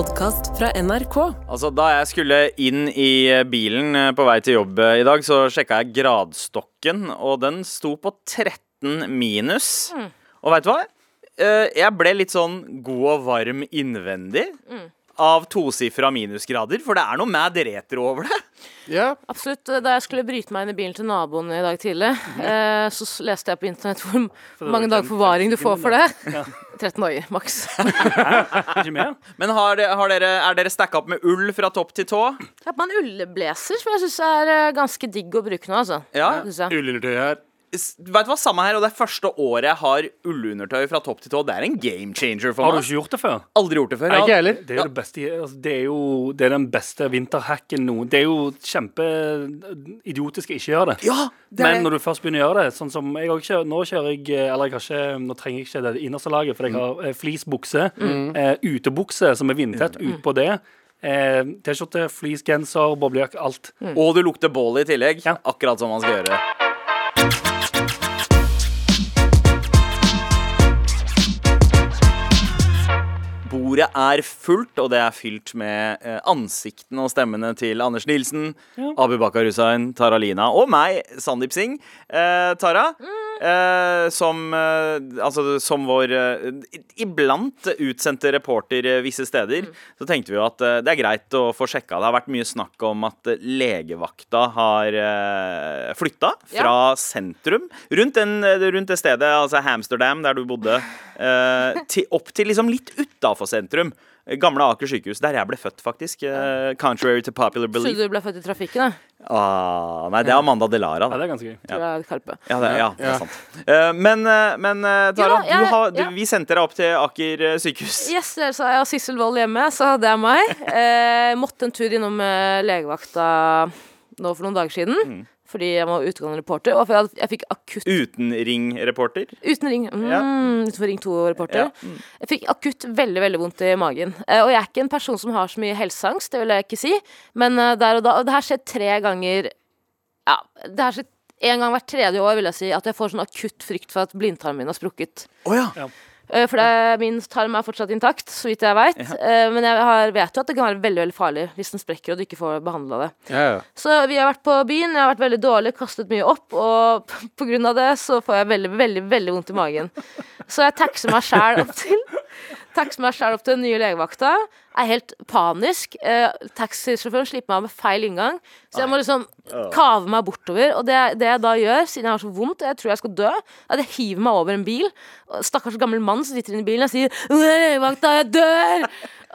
podkast fra NRK. Altså, Da jeg skulle inn i bilen eh, på vei til jobb eh, i dag, så sjekka jeg gradstokken, og den sto på 13 minus. Og veit du hva? Eh, Jeg ble litt sånn god og varm innvendig av tosifra minusgrader, for det er noe mad retro over det. Yeah. Absolutt. Da jeg skulle bryte meg inn i bilen til naboen i dag tidlig, eh, så leste jeg på internett hvor mange dager forvaring du får for det. Ja. 13 dager, maks. Men har, det- har dere, er dere stacka opp med ull fra topp til tå? Jeg har på meg en ullblazer som jeg syns er eh, ganske digg å bruke nå, altså. Ja. Synes jeg. ullundertøy her. Vet du hva, Samme her, og det er første året jeg har ullundertøy fra topp til tå. Det er en game changer for Har du ikke gjort det før? Aldri gjort det før. Nei, ikke heller. Det er jo det beste altså, Det er jo det er den beste vinterhacken noen Det er jo kjempeidiotisk å ikke gjøre det. Ja, det er Men det. når du først begynner å gjøre det Sånn som jeg også kjører, Nå kjører jeg Eller jeg har ikke Nå trenger jeg ikke det innerste laget, for jeg har eh, fleecebukse, eh, utebukse som er vindtett utpå det. Eh, T-skjorte, fleecegenser, boblejakke, alt. Og du lukter bål i tillegg. Ja. Akkurat som man skal gjøre. Bordet er fullt, og det er fylt med eh, ansiktene og stemmene til Anders Nilsen, Abu Bakar Hussein, Tara Lina og meg, Sandeep Singh. Eh, Tara, eh, som, eh, altså, som vår eh, iblant utsendte reporter eh, visse steder, så tenkte vi jo at eh, det er greit å få sjekka. Det har vært mye snakk om at eh, legevakta har eh, flytta fra sentrum, rundt, den, rundt det stedet, altså Hamsterdam, der du bodde, eh, til, opp til liksom litt utafor sentrum. Gamle Aker sykehus, der jeg ble født, faktisk. Uh, contrary to popular belief. Så du ble født i trafikken, da? Ah, nei, det er Amanda Delara. Ja, det er ganske gøy. Ja. jeg er Karpe. Ja, det, ja, det er sant. Uh, men, eh, men eh, Tara, Ja, jeg- har, du, vi sendte deg opp til Aker eh, sykehus. Yes, så jeg har Sissel Wold hjemme, så det er meg. Eh, måtte en tur innom eh, legevakta nå for noen dager siden. Mm. Fordi jeg var utegående reporter, og for jeg, jeg fikk akutt Utenringreporter. Uten ring. Mm, Ja. Utenfor Ring 2-reporter. Ja. Mm. Jeg fikk akutt veldig veldig vondt i magen. Eh, og jeg er ikke en person som har så mye helseangst, det vil jeg ikke si. Men eh, der og da Og det her skjer tre ganger Ja, det her skjer en gang hvert tredje år, vil jeg si, at jeg får sånn akutt frykt for at blindtarmen min har sprukket. Oh, ja. Eh, For det, min tarm er fortsatt intakt, så vidt jeg veit. Men jeg har, vet jo at det kan være veldig veldig farlig hvis den sprekker og du ikke får behandla det. Ja, ja. Så vi har vært på byen, jeg har vært veldig dårlig, kastet mye opp, og pga. på grunn av det så får jeg veldig, veldig veldig vondt i magen. Så jeg taxer meg sjæl opp til Taxer meg selv opp til den nye legevakta. Jeg Er helt panisk. Eh, Taxisjåføren slipper meg av med feil inngang, så jeg må liksom kave meg bortover. Og det, det jeg da gjør, siden jeg har så vondt og jeg tror jeg skal dø, er at jeg hiver meg over en bil. Stakkars gammel mann som sitter inne i bilen og sier er legevakta? Jeg dør!'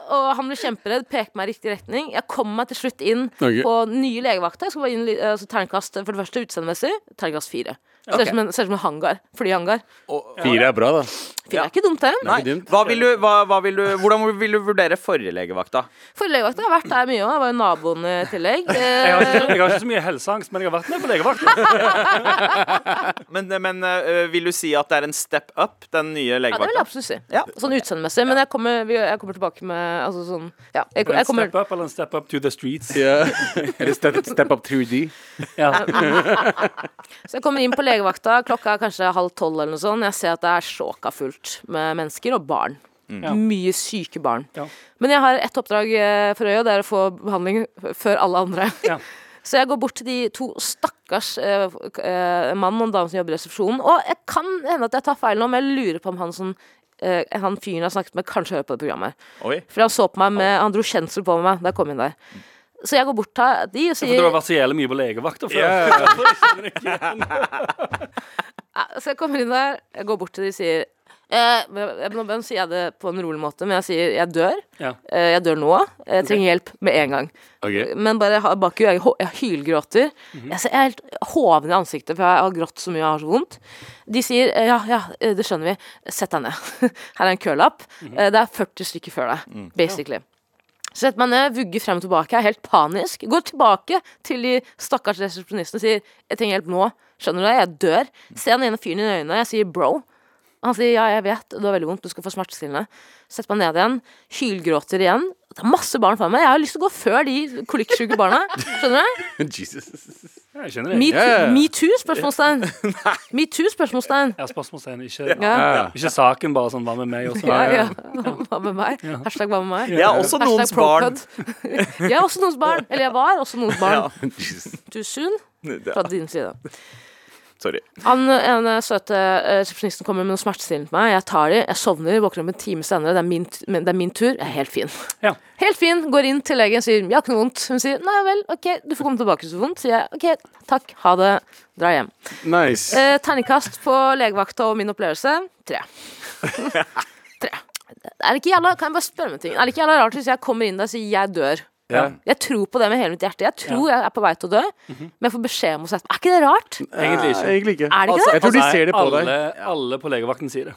Og han ble kjemperedd, pekte meg i riktig retning. Jeg kom meg til slutt inn okay. på nye legevakta. Jeg skulle bare inn altså, terningkast for det første utseendemessig. Terningkast fire. Ser ut som en, som en hangar. Flyhangar. Fire er bra, da. Fire er ikke dumt, det. Nei, hva vil du, hva, hva vil du, hvordan vil du vurdere forrige legevakta? Forrige legevakta har vært der mye òg. Jeg var jo naboen i tillegg. Jeg har, Eh, ikke, jeg har ikke så mye helseangst, men jeg har vært med på legevakta. Men, men eh, vil du si at det er en step up, den nye ja, det vil jeg absolutt si. Ja. Sånn utseendemessig. Men jeg kommer, jeg kommer tilbake med altså sånn Ja, jeg, jeg kommer step up eller en step up to the streets. Ja. Eller step, step up 3D. Ja. Så jeg kommer inn på legevakta, klokka er kanskje halv tolv eller noe sånt. Jeg ser at det er sjåka fullt med mennesker og barn. Ja. Mye syke barn. Ja. Men jeg har ett oppdrag eh, for øye, og det er å få behandling før alle andre. Ja. Så jeg går bort til de to stakkars eh, eh, mann og en dame som jobber i resepsjonen. Og jeg kan hende at jeg tar feil nå, men jeg lurer på om han som eh, han fyren jeg har snakket med, kanskje hører på det programmet. Oi. For han så på meg med Han dro kjensel på meg da jeg kom inn der. Så jeg går bort til de og For sier du har vært så jævlig mye på legevakter før. Yeah. Så jeg kommer inn der, jeg går bort til de og sier eh, Nå sier jeg det på en rolig måte, men jeg sier jeg dør. Ja. Eh, jeg dør nå. Jeg trenger hjelp med en gang. Okay. Men bare bak jeg, jeg hylgråter. jeg, ser- jeg ser helt hoven i ansiktet, for jeg har grått så mye og har så vondt. De sier eh, ja, ja, eh, det skjønner vi. Sett deg ned. Her er en kølapp. Eh, Det er 40 stykker før deg, basically. Ja. setter meg ned, vugger frem og tilbake, er helt panisk. Går tilbake til de stakkars resepsjonistene og sier 'Jeg trenger hjelp nå'. Skjønner du det? Jeg dør. Ser han ene fyren i øynene, jeg sier 'bro'. Han sier 'ja, jeg vet, du har veldig vondt, du skal få smertestillende'. Setter meg ned igjen, hylgråter igjen. Det er masse barn foran meg. Jeg har lyst til å gå før de kolikksjuke barna. Skjønner du? Jesus. Jeg skjønner det. Metoo, yeah. Me spørsmålstegn. Metoo, spørsmålstegn. Ja, spørsmålstegn. Ikke, Ja. Ja. ikke saken, bare sånn hva med meg også. Ja, ja. Hva med meg? Hashtag hva med meg? Jeg er også noens barn. Jeg er også noens barn. Eller jeg var også noens barn. Jesus. Too soon fra din side. Sorry. Han ene søte eh, resepsjonisten kommer med noe smertestillende til meg. Jeg tar de, jeg sovner, våkner opp en time senere. Det er min, det er min tur. Jeg er helt fin. Ja. Helt fin. Går inn til legen, sier 'jeg har ikke noe vondt'. Hun sier 'nei vel, ok, du får komme tilbake hvis du får vondt'. Sier jeg 'ok, takk, ha det', dra hjem. Nice. Eh, terningkast på legevakta og min opplevelse tre. tre. Er det ikke jævla, kan jeg bare spørre om en ting? Er det ikke jævla rart hvis jeg kommer inn der og sier 'jeg dør'? Ja. Jeg tror på det med hele mitt hjerte. Jeg tror jeg er på vei til å dø, men jeg får beskjed om å si Er ikke det rart? Egentlig ikke. Egentlig ikke. Er det ikke Altså, det? Jeg tror de ser det på alle, deg. Alle på legevakten sier det.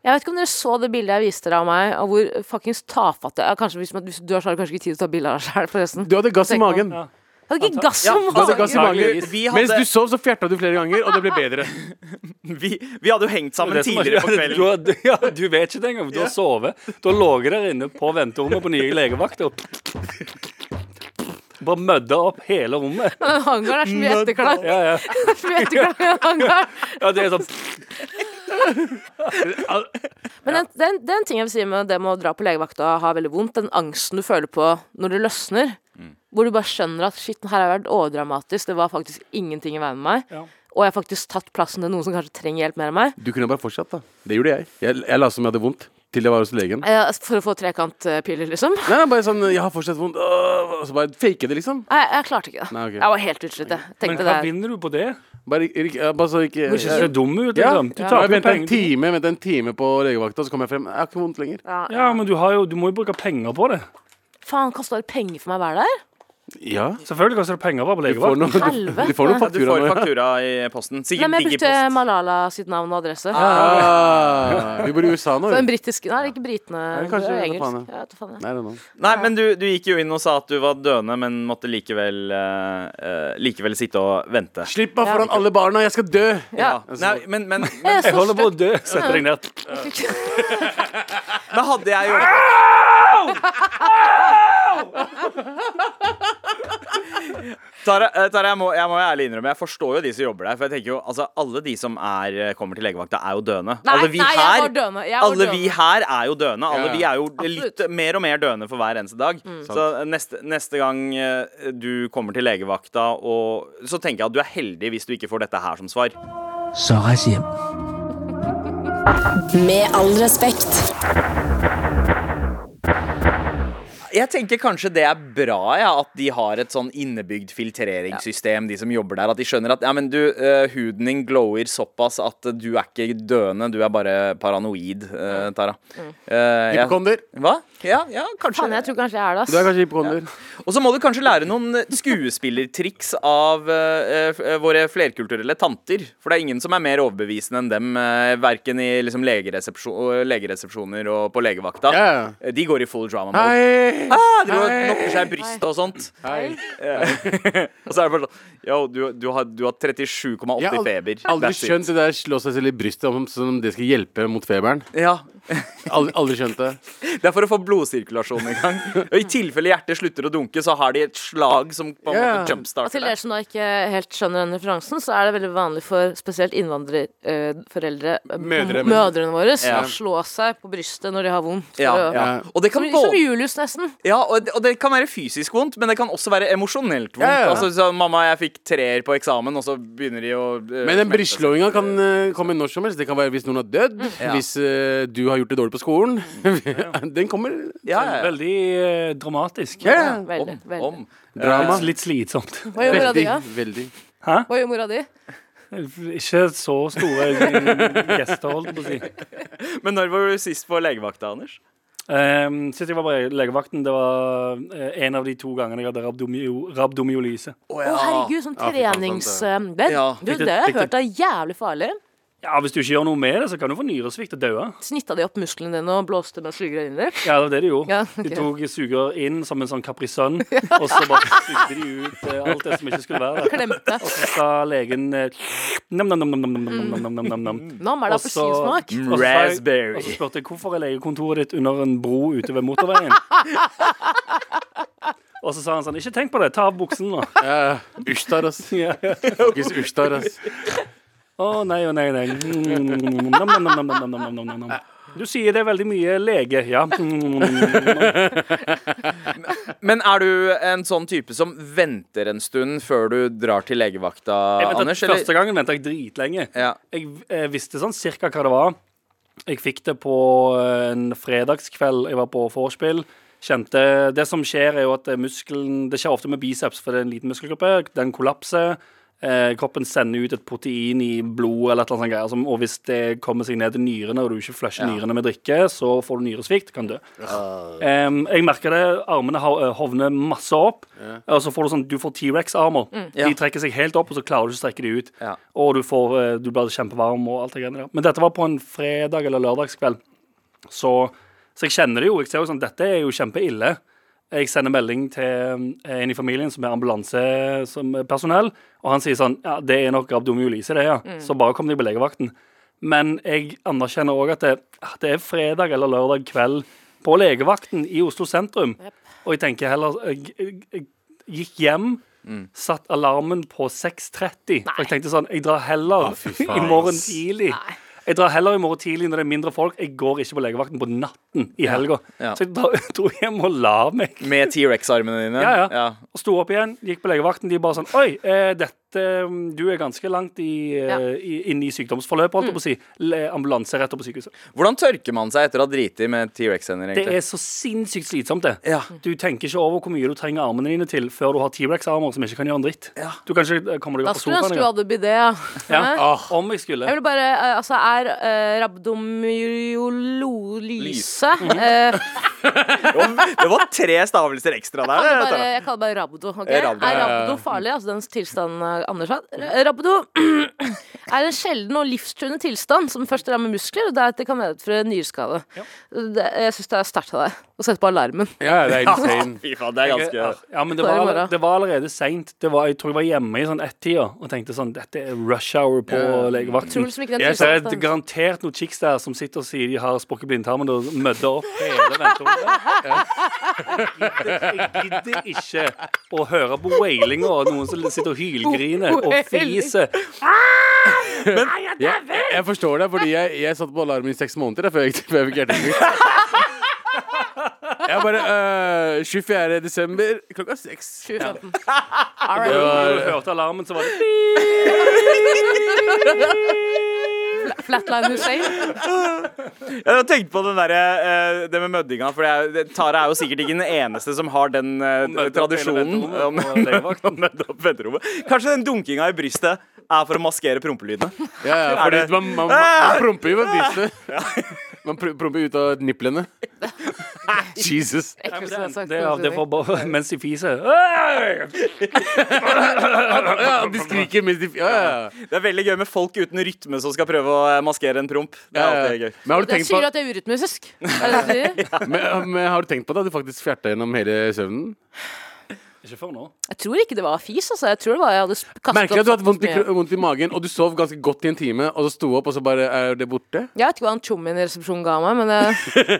Jeg vet ikke om dere så det bildet jeg viste dere av meg, og hvor fuckings tafatt jeg er. Kanskje hvis, man, hvis du dør, så har du kanskje ikke tid til å ta bilde av deg sjøl, forresten. Du hadde gass i magen. Ja. Hadde ikke gass om i magen. Mens du sov, så fjerta du flere ganger, og det ble bedre. Vi, vi hadde jo hengt sammen er- tidligere på kvelden. du, ja, du vet ikke det engang. Du har sovet. Du har ligget der inne på venterommet på nye legevakter. og Bare mødda opp hele rommet. Den hangaren er så mye etterklang. Ja, ja. Etterklang i den hangaren. ja det er sånn Men den, den, den ting jeg vil si med det med å dra på legevakta og ha veldig vondt, den angsten du føler på når det løsner, hvor du bare skjønner at shit, her har jeg vært overdramatisk, det var faktisk ingenting i veien med meg, Ja. og jeg har faktisk tatt plassen til noen som kanskje trenger hjelp mer enn meg, Du kunne bare fortsatt, da. Det gjorde jeg. Jeg, jeg la som jeg hadde vondt, til jeg var hos legen. Ja, for å få trekantpiller, liksom. Nei, nei, bare sånn Jeg har fortsatt vondt. Åh, og så bare fake det, liksom. Nei, jeg klarte ikke det. Nei, okay. Jeg var helt utslitt, jeg. Men hva det. vinner du på det? Bare, bare så ikke Du ser dum ut, Ja. liksom. Du Ja. taper Jeg venta en time venter en time på legevakta, så kom jeg frem. Jeg har ikke vondt lenger. Ja, Ja, men du, har jo, du må jo bruke penger på det. Faen, kosta det penger for meg å være der? Ja. Selvfølgelig koster det penger å være på Du får legevakt. noe, du, du får noe faktura, du faktura får faktura i posten. Nei, Sikkert men jeg brukte. Malala sitt navn og adresse. Ah, vi bor i USA nå. Så en britisk Nei, det er ikke britene. Nei, det er engelsk. Ja, ja. Nei, det er Nei, men du, du gikk jo inn og sa at du var døende, men måtte likevel, eh, likevel sitte og vente. Slipp meg foran alle barna, jeg skal dø! Ja. Nei, men, men, men, Jeg Jeg holder på å dø. Setter deg ned. Da hadde jeg jo Au! eh, Tara jeg, må, jeg må ærlig innrømme Jeg forstår jo de som jobber der. For jeg tenker jo, altså Alle de som er, eh, kommer til legevakta, er jo døende. Nei, alle vi nei, her døende. alle døende. Vi her er jo døende. Alle Ja. vi er jo Absolutt. litt mer og mer døende for hver eneste dag. Så neste, neste gang eh, du kommer til legevakta, og, så tenker jeg at du er heldig hvis du ikke får dette her som svar. Så reis hjem. Med all respekt. Jeg tenker kanskje det er bra ja, at de har et sånn innebygd filtreringssystem, de som jobber der. At de skjønner at ja, men du, uh, huden din glower såpass at du er ikke døende, du er bare paranoid, uh, Tara. Mm. Uh, Hypokonder. Hva? Ja, ja, kanskje. Fan, jeg tror kanskje jeg er det, Du er kanskje hypokonder. Og så må du kanskje lære noen skuespillertriks av våre flerkulturelle tanter. For det er ingen som er mer overbevisende enn dem, uh, verken i liksom, legeresepsjon, legeresepsjoner og på legevakta. Ja. Eh, De går i full drama mode. Hei! Ah, de knokker seg i brystet og sånt. Hei. Og så er det bare sånn Yo, du, du har, du har 37,8 Jeg har feber. aldri That's it. skjønt det der slå seg selv i brystet om, som om det skal hjelpe mot feberen. Ja, Aldri, aldri skjønt det. Det er for å få blodsirkulasjonen i gang. Og I tilfelle hjertet slutter å dunke, så har de et slag som på en Ja. måte Og til dere det. som da ikke helt skjønner den referansen, så er det veldig vanlig for spesielt innvandrerforeldre, Mødre, men- mødrene våre, Ja. å slå seg på brystet når de har vondt. for Ja, å- ja. Og det kan Som, som både Julius, nesten. Ja, og det, og det kan være fysisk vondt, men det kan også være emosjonelt vondt. Ja, ja. Altså, så, mamma, jeg fikk treer på eksamen, og så begynner de å uh, Men den smelte kan uh, komme når som helst. Det kan være hvis noen har dødd, Ja. hvis uh, du har gjort det dårlig på skolen. Den kommer. ja, ja, ja. Veldig dramatisk. Ja, Veldig. Om, veldig. om. Drama. Litt slitsomt. Hva gjør mora di, da? veldig. Hva gjør mora di? Ikke så store gjester, holdt jeg på å si. Men når var du sist på legevakta, Anders? Um, sist jeg var på legevakten, det var uh, en av de to gangene jeg hadde rabdomio, rabdomyolyse. Å oh, herregud, sånn Ja, fy faen, trenings... sant det, Ja, du, riktig, det har jeg riktig. hørt er jævlig farlig. Ja, Hvis du ikke gjør noe med det, så kan du få nyresvikt og daue. Snitta de opp musklene dine og blåste med sugerør inn der? Ja, det var det de gjorde. Ja, De tok sugerør inn som en sånn Capri Sun, og så bare sugde de ut eh, alt det som ikke skulle være der. Klemte. Og så sa legen eh, nam-nam-nam-nam-nam-nam-nam-nam. Nam, er det Og så- appelsinsmak? Raspberry. Og så spurte jeg hvorfor er legekontoret ditt under en bro ute ved motorveien. Og så sa han sånn Ikke tenk på det, ta av buksen nå. Ja, Ushtar, ass. Ja, ja. Fuckings Ushtar, ass. Å oh, nei, å oh, nei, nei. Mm, nom, nom, nom, nom, Du sier det er veldig mye lege, ja. Men er du en sånn type som venter en stund før du drar til legevakta, jeg vet, Anders? Første gangen venta jeg dritlenge. Ja. Jeg, jeg visste sånn cirka hva det var. Jeg fikk det på en fredagskveld jeg var på vorspiel kjente Det som skjer, er jo at muskelen Det skjer ofte med biceps, for det er en liten muskelgruppe. Den kollapser. Eh, kroppen sender ut et protein i blodet, eller et eller annet sånt greier. Som, og hvis det kommer seg ned til nyrene, og du ikke flusher nyrene med drikke, så får du nyresvikt, kan dø. Em, jeg merker det. Armene eh, hovner masse opp. Og så får du sånn Du får T-rex-armer. Mm. De trekker seg helt opp, og så klarer du ikke å strekke de ut. Ja. Og du, får, eh, du blir kjempevarm og alt det greiene der. Men dette var på en fredag eller lørdagskveld. Så, så jeg kjenner det jo. Jeg ser jo sånn Dette er jo kjempeille. Jeg sender melding til eh, en i familien som er ambulansepersonell, og han sier sånn Ja, det er nok rabdomyolyse, det, ja. Så bare kom deg på legevakten. Men jeg anerkjenner òg at det, ah, det er fredag eller lørdag kveld på legevakten i Oslo sentrum. Og jeg tenker heller Jeg, jeg, jeg gikk hjem. Satt alarmen på 6.30. Og jeg tenkte sånn Jeg drar heller ah, i morgen tidlig. tidlig. Jeg drar heller i morgen tidlig når det er mindre folk. Jeg går ikke på legevakten på natten i helga. Ja. Så jeg tror dro hjem og la meg. Med T-rex-armene dine? Ja, ja. Og sto opp igjen, gikk på legevakten. De bare sånn Oi, eh, dette Du er ganske langt i, eh, Ja. i, inn i sykdomsforløpet, holdt jeg på å si. Ambulanse rett opp på sykehuset. Hvordan tørker man seg etter å ha driti med T-rex-hender? Det er så sinnssykt slitsomt, det. Ja. Du tenker ikke over hvor mye du trenger armene dine til før du har T-rex-armer som ikke kan gjøre en dritt. Ja. Du kan ikke komme kommer deg Da opp på skulle jeg sofaen ønske du hadde bidé, ja. Ja. Om jeg skulle. Jeg vil bare, eh, altså Er uh, rabdomyolyse eh, Det var tre stavelser ekstra jeg, der. kaller det, bare, jeg kaller bare rabdo. ok? Eh, rabdo, Er rabdo farlig? Altså den tilstanden eh, Anders har? R- Rabdo er en sjelden og livstruende tilstand som først rammer muskler, og deretter kan medføre nyreskade. Ja. jeg syns det er sterkt av deg å sette på alarmen. Ja, det er insane. Fy faen, det er ganske Ja, men det var, det var allerede seint. Jeg tror jeg var hjemme i sånn ett-tida og tenkte sånn Dette er rush hour på Tror legevakten. Jeg ser er garantert noen chicks der som sitter og sier de har sprukket blindtarmen og mødder opp hele venterommet. Jeg gidder- Jeg gidder ikke å høre på wailinga og noen som sitter og hylgriner og fiser. Jeg, jeg forstår det, fordi jeg, jeg satt på alarmen i seks måneder før jeg, før jeg fikk hjertesvikt. Jeg bare øh, 24. desember klokka seks. 2015. Det Alright. Når var, du hørte alarmen, så var det Flatline Hussein. Jeg har tenkt på den der, eh, det med møddinga. For jeg, Tara er jo sikkert ikke den eneste som har den eh, mødde opp hele tradisjonen. venterommet om- på legevakten. å mødde opp venterommet. Kanskje den dunkinga i brystet er for å maskere prompelydene. ja, ja, fordi det- man, man, man promper jo med brystet. Man pr promper ut av nipplene. Jesus. Men det, det, er- det får bare mens de fiser. Ja, de skriker mens de Ja, ja, ja. Det er veldig gøy med folk uten rytme som skal prøve å eh, maskere en promp. Det er alltid gøy. Men har du tenkt på sier at det er urytmisk. Er det det du sier? men, men har du tenkt på det? At du faktisk fjerta gjennom hele søvnen? Ikke før nå. Jeg tror ikke det var fis, altså. Jeg tror det var jeg hadde kastet Merker du at du hadde vondt i, vondt i magen, og du sov ganske godt i en time, og så sto opp, og så bare er det borte? Jeg vet ikke hva han tjommien i resepsjonen ga meg, men det,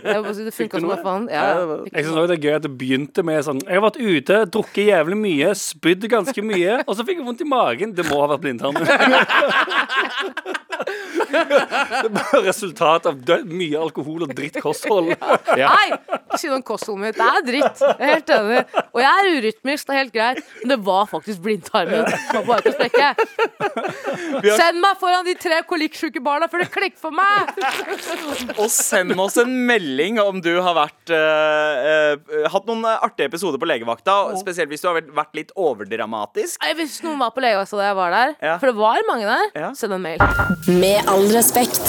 jeg, det funka som bare faen. Ja, Jeg syns det er gøy at det begynte med sånn Jeg har vært ute, drukket jævlig mye, spydd ganske mye, og så fikk jeg vondt i magen. Det må ha vært blindtarmen. Det er bare resultat av mye alkohol og dritt kosthold. Nei! Ikke si noe om kostholdet mitt. Det er dritt. Jeg er helt enig. Og jeg er urytmisk, det er helt greit. Men det var faktisk blindtarmen. Det var bare til å sprekke. Send meg foran de tre kolikksjuke barna før det klikker for meg! Og send oss en melding om du har vært uh, uh, hatt noen artige episoder på legevakta. Spesielt hvis du har vært litt overdramatisk. Hvis noen var på legevakta da jeg var der, Ja. for det var mange der, Ja. send en mail. Med all respekt.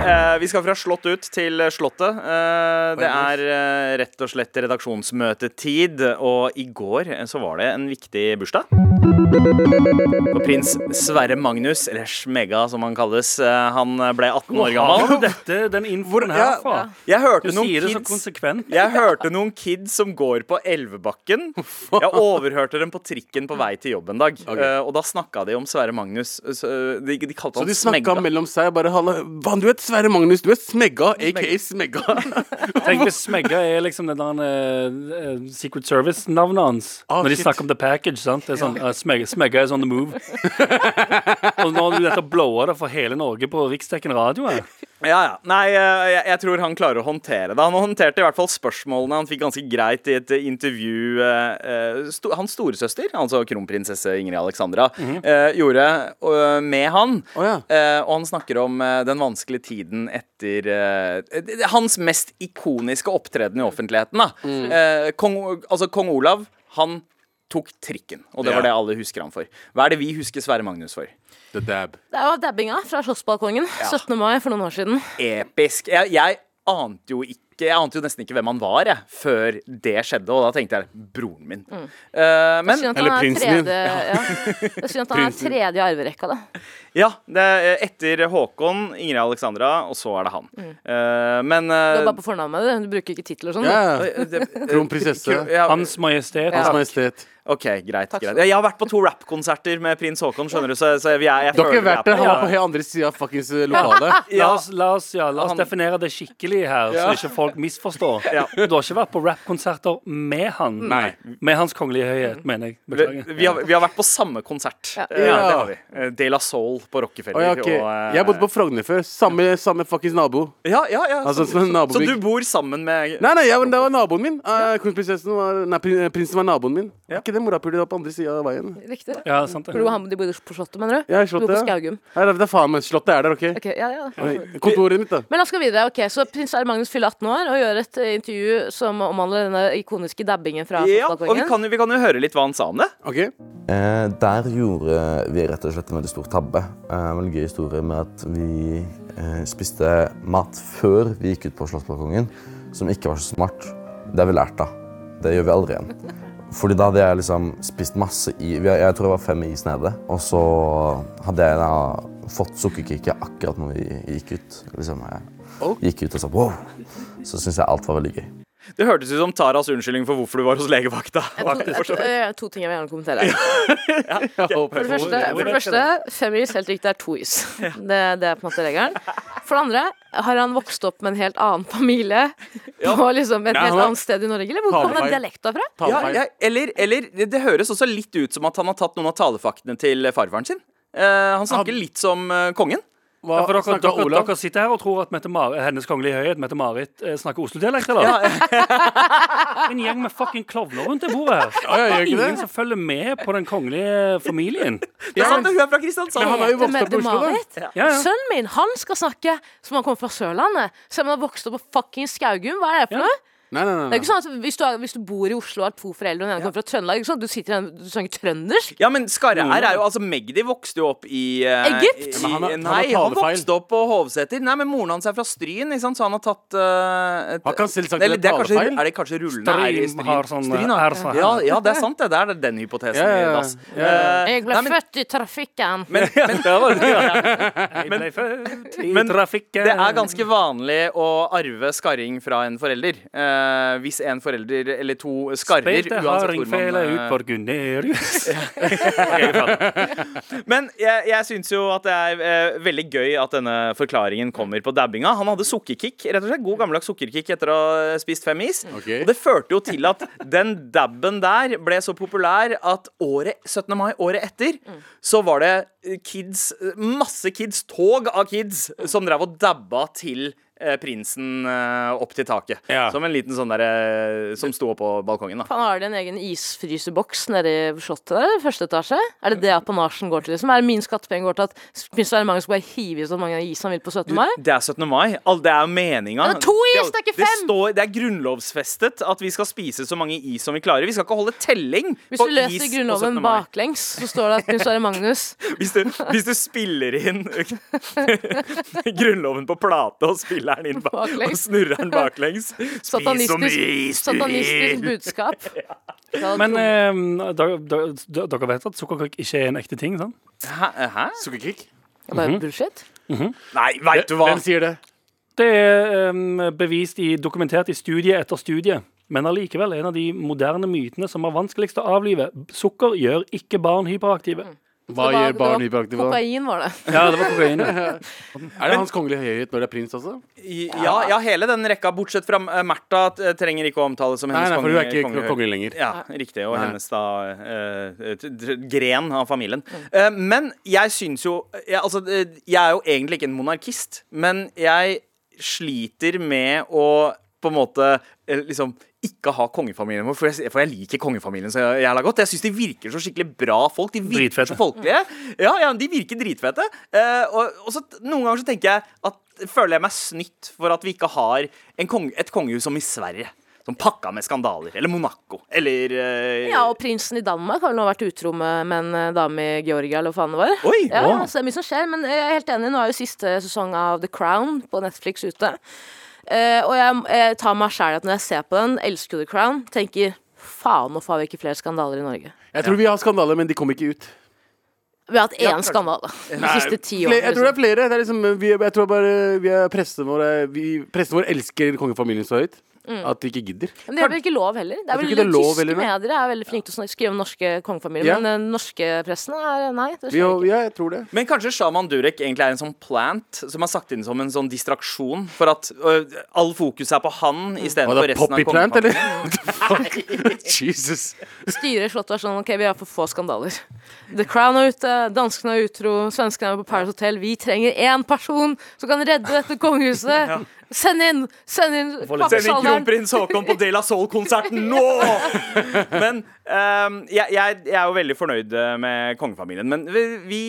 Eh, vi skal fra slott ut til Slottet. Eh, det er eh, rett og slett redaksjonsmøtetid, og i går så var det en viktig bursdag. Og prins Sverre Magnus, eller Smegga som han kalles, eh, han ble 18 år gammel. gammel. dette, den infoen her ja, Jeg hørte det så kids konsekvent. Jeg hørte noen kids som går på Elvebakken. Jeg overhørte dem på trikken på vei til jobb en dag. Eh, og da snakka de om Sverre Magnus. Så, de, de kalte Så han de snakka mellom seg bare Halla, hva, du vet Sverre Magnus, du er Smegga, aka Smegga. Tenk hvis Smegga er liksom den der eh, eh, Secret Service-navnet hans. Ah, Når de shit. snakker om The Package. sant? Det er sånn, eh, Smegga, is on the move. og nå har du dette blowa det for hele Norge på riksdekkende radio. her. Ja, ja. Nei, eh, jeg, jeg tror han klarer å håndtere det. Han håndterte i hvert fall spørsmålene han fikk ganske greit i et intervju eh, eh, sto, Hans storesøster, altså kronprinsesse Ingrid Alexandra, eh, gjorde uh, med han. Oh, ja. Eh, og han snakker om den vanskelige tiden etter hans mest ikoniske opptreden i offentligheten. Da. Eh, kong, altså, kong Olav, han tok trikken, og det Ja. var det alle husker han for. Hva er det vi husker Sverre Magnus for? The dab. Det var dabbinga fra Slottsbalkongen 17. mai for noen år siden. episk. Jeg, jeg ante jo ikke Jeg ante jo nesten ikke hvem han var jeg, før det skjedde, og da tenkte jeg broren min. Mm. Eh, men Eller er prinsen din. tredje, ja. Det er synd at han er tredje i arverekka, da. ja, det er etter Håkon, Ingrid Alexandra, og så er det han. Eh, men Mm. Du eh, er bare på fornavnet, du. Du bruker ikke tittel og sånn. Ja, ja. det- Kronprinsesse. Ja, Hans Majestet. Hans Majestet. OK, greit. Takk greit. Jeg har vært på to rappkonserter med prins Håkon, skjønner du, så, så jeg, jeg, jeg Du har ikke vært der, er han på- var på helt andre sida av fuckings lokalet. ja. La oss, la oss, ja, la oss Han- definere det skikkelig her, Ja. så ikke folk misforstår. Ja. Du har ikke vært på rappkonserter med han. Nei. Med Hans Kongelige Høyhet, mener jeg. Vi, Beklager. vi, har, vi har vært på samme konsert. Ja. Eh, Ja. det har vi. Eh, De La Soul på Rockefeller. Oh, ja, ok. og, uh... Jeg bodde på Frogner før. Samme, samme fuckings nabo. Ja, ja, ja. Altså, så, så, så du bor sammen med Nei, nei, jeg, det var naboen min. Uh, Kronprinsessen var Nei, prinsen var naboen min. Ja. Ikke det morapulet på andre sida av veien. Riktig. Ja, sant det. For du, de bodde på Slottet, mener du? Ja, i Du bor på Slottet. ja. det er faen meg Slottet er der, OK? Ok, ja, ja. Kontoret mitt, da. Men la oss gå videre. ok, Så prins Sverre Magnus fyller 18 år og gjør et eh, intervju som omhandler denne ikoniske dabbingen fra Ja, og vi kan, jo- vi kan jo høre litt hva han sa om det. OK? Eh, der gjorde vi rett og slett en veldig stor tabbe. Eh, en veldig gøy historie med at vi eh, spiste mat før vi gikk ut på Slottsbalkongen, som ikke var så smart. Det har vi lært, da. Det gjør vi aldri igjen. Fordi da hadde jeg liksom spist masse i Jeg, jeg tror det var fem is nede. Og så hadde jeg da fått sukkerkicket akkurat når vi gikk ut. Liksom, jeg gikk ut og sa wow. Så syns jeg alt var veldig gøy. Det hørtes ut som Taras unnskyldning for hvorfor du var hos legevakta. Jeg eh, To ting jeg vil gjerne kommentere. For det første, for det første fem is, helt riktig, er to is. Det, det er på en måte regelen. For det andre, har han vokst opp med en helt annen familie på liksom et helt annet sted i Norge? Eller hvor kom den dialekta fra? Ja, ja, eller, eller det- det høres også litt ut som at han har tatt noen av talefaktene til farfaren sin. Uh, han snakker litt som uh, kongen. Hva For dere, dere, Olav? dere sitter her og tror at Mette-Mar- Hennes Kongelige Høyhet, Mette-Marit, eh, snakker Oslo-dialekt, eller? en gjeng med fucking klovner rundt det bordet her. Ja, ja, ikke Ingen som følger med på den kongelige familien. Det er sant, hun er fra Kristiansand. Han er jo vokst opp i Oslo, da. Ja, ja. Sønnen min han skal snakke som han kommer fra Sørlandet. Selv om han har vokst opp på fucking Skaugum. Hva er det for Ja. noe? Nei, nei, nei, Det er ikke sånn at hvis du, er, hvis du bor i Oslo og har to foreldre og den ene kommer fra Trøndelag, ikke sant? du sitter igjen du snakker trøndersk. Ja, men Skarre her er jo Altså, Magdi vokste jo opp i eh, Egypt? i- han har- han har nei, han talefeil. vokste opp på Hovseter. Nei, men moren hans er fra Stryn, ikke sant? så han har tatt eh, et, Han kan selvsagt Eller gjøre det er kanskje, talefeil. er det kanskje rullende R i Stryn har sånn, Stryn, R sånn her. ja, ja, det er sant, det. Det er den hypotesen Ja, ja, i ja. dass. Ja, ja. Eh, Jeg ble nei, men- født i trafikken. Men, men, Jeg ble født i Men trafikken. det er ganske vanlig å arve skarring fra en forelder. Eh, hvis en forelder eller to skarrer, Spilte uansett hvor hardingfele man ut eh, for Gunerius. Men jeg, jeg syns jo at det er uh, veldig gøy at denne forklaringen kommer på dabbinga. Han hadde sukkerkick, rett og slett god gammeldags sukkerkick etter å ha spist fem is. Okay. Og det førte jo til at den dabben der ble så populær at året 17. mai, året etter, så var det kids, masse kids, tog av kids, som drev og dabba til prinsen eh, opp til taket. Ja. Som en liten sånn derre Som sto oppå balkongen, da. Han har de en egen isfryseboks nede i slottet der, første etasje? Er det det apanasjen går til? liksom? Er det min skattepenger går til at prins Magnus skal bare hive i så mange is han vil på 17. mai? Det er 17. mai. All, det er jo meninga. Det er to is, det er ikke Det, fem! står, det er grunnlovsfestet at vi skal spise så mange is som vi klarer. Vi skal ikke holde telling Hvis på du leser is på Grunnloven 17. mai. baklengs, så står det at prins Magnus Hvis du, hvis du spiller inn Grunnloven på plate og spiller den inn ba- og snurrer den baklengs. Spis så mye satanistisk budskap. ja. Men eh, dere, vet at sukkerkakk ikke er en ekte ting? sant? Hæ? Hæ? Sukkerkick? Det var bullshit. Nei, veit du hva? Hvem sier det? Det er um, bevist i, dokumentert i studie etter studie. Men allikevel en av de moderne mytene som er vanskeligst å avlive. Sukker gjør ikke barn hyperaktive. Hva var- gjør barn hyperaktive? Kokain var det. Ja, det var kokain. Er det Hans kongelige høyhet når det er prins også? Ja, ja, hele den rekka, bortsett fra Märtha, trenger ikke å omtales som Nei, hennes nei, for hun er ikke kongelig lenger. Ja, riktig. Og Nei. hennes da t- gren av familien. Uh, men jeg syns jo jeg, Altså, eh, jeg er jo egentlig ikke en monarkist, men jeg sliter med å på en måte liksom ikke ha kongefamilien vår, for jeg, for jeg liker kongefamilien så jævla godt. Jeg syns de virker så skikkelig bra folk. De virker Dritfete. så folkelige. Ja, ja, de virker dritfete. Uh, og, og så noen ganger så tenker jeg at føler jeg meg snytt for at vi ikke har en kong, et kongehus som i Sverige. Som pakka med skandaler. Eller Monaco. Eller uh... Ja, og prinsen i Danmark har vel nå vært utro med, med en eh, dame i Georgia, eller hva faen det var. Oi! Ja, Wow. så det er mye som skjer, men jeg er helt enig. Nå er jo siste sesong av The Crown på Netflix ute. Eh, og jeg, jeg tar meg sjæl at når jeg ser på den, elsker The Crown, tenker faen, hvorfor har vi ikke flere skandaler i Norge? Jeg tror vi har skandaler, men de kommer ikke ut. Vi har hatt én Ja, skandale de siste ti årene. Jeg tror det er Liksom. flere. Det er liksom, vi, jeg tror bare vi er pressen vår er- vi, Pressen vår elsker kongefamilien så høyt at de ikke gidder. Men det er vel ikke lov heller? Det er vel det er lov Tyske heller, medier er veldig flinke til å skrive om norske kongefamilier, Ja. men den norske pressen er nei. Det Vi, skjer ikke. ja, jeg tror det. Men kanskje Shaman Durek egentlig er en sånn plant som er sagt inn som en sånn distraksjon, for at øh, all fokus er på han Var istedenfor resten av Poppy Plant, eller? kongefamilien. Jesus. Styret slottet var sånn OK, vi har for få skandaler. The Crown er ute, danskene er utro, svenskene er på Paris Hotel. Vi trenger én person som kan redde dette kongehuset. Send inn! Send inn Send inn kronprins Haakon på De La Soul-konserten nå! Men um, jeg, jeg, jeg er jo veldig fornøyd eh, med kongefamilien. Men vi, vi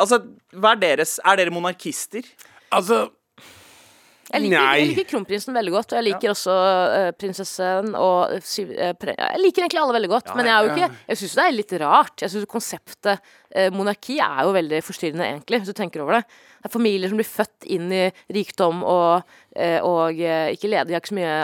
Altså, hva er deres Er dere monarkister? Altså Jeg liker, Nei. jeg liker kronprinsen veldig godt, og jeg liker også uh, prinsessen og uh, pre Jeg liker egentlig alle veldig godt, men jeg er jo ikke Jeg syns det er litt rart. Jeg synes konseptet uh, monarki er jo veldig forstyrrende, egentlig, hvis du tenker over det. Det er familier som blir født inn i rikdom og, og ikke leder. De har ikke så mye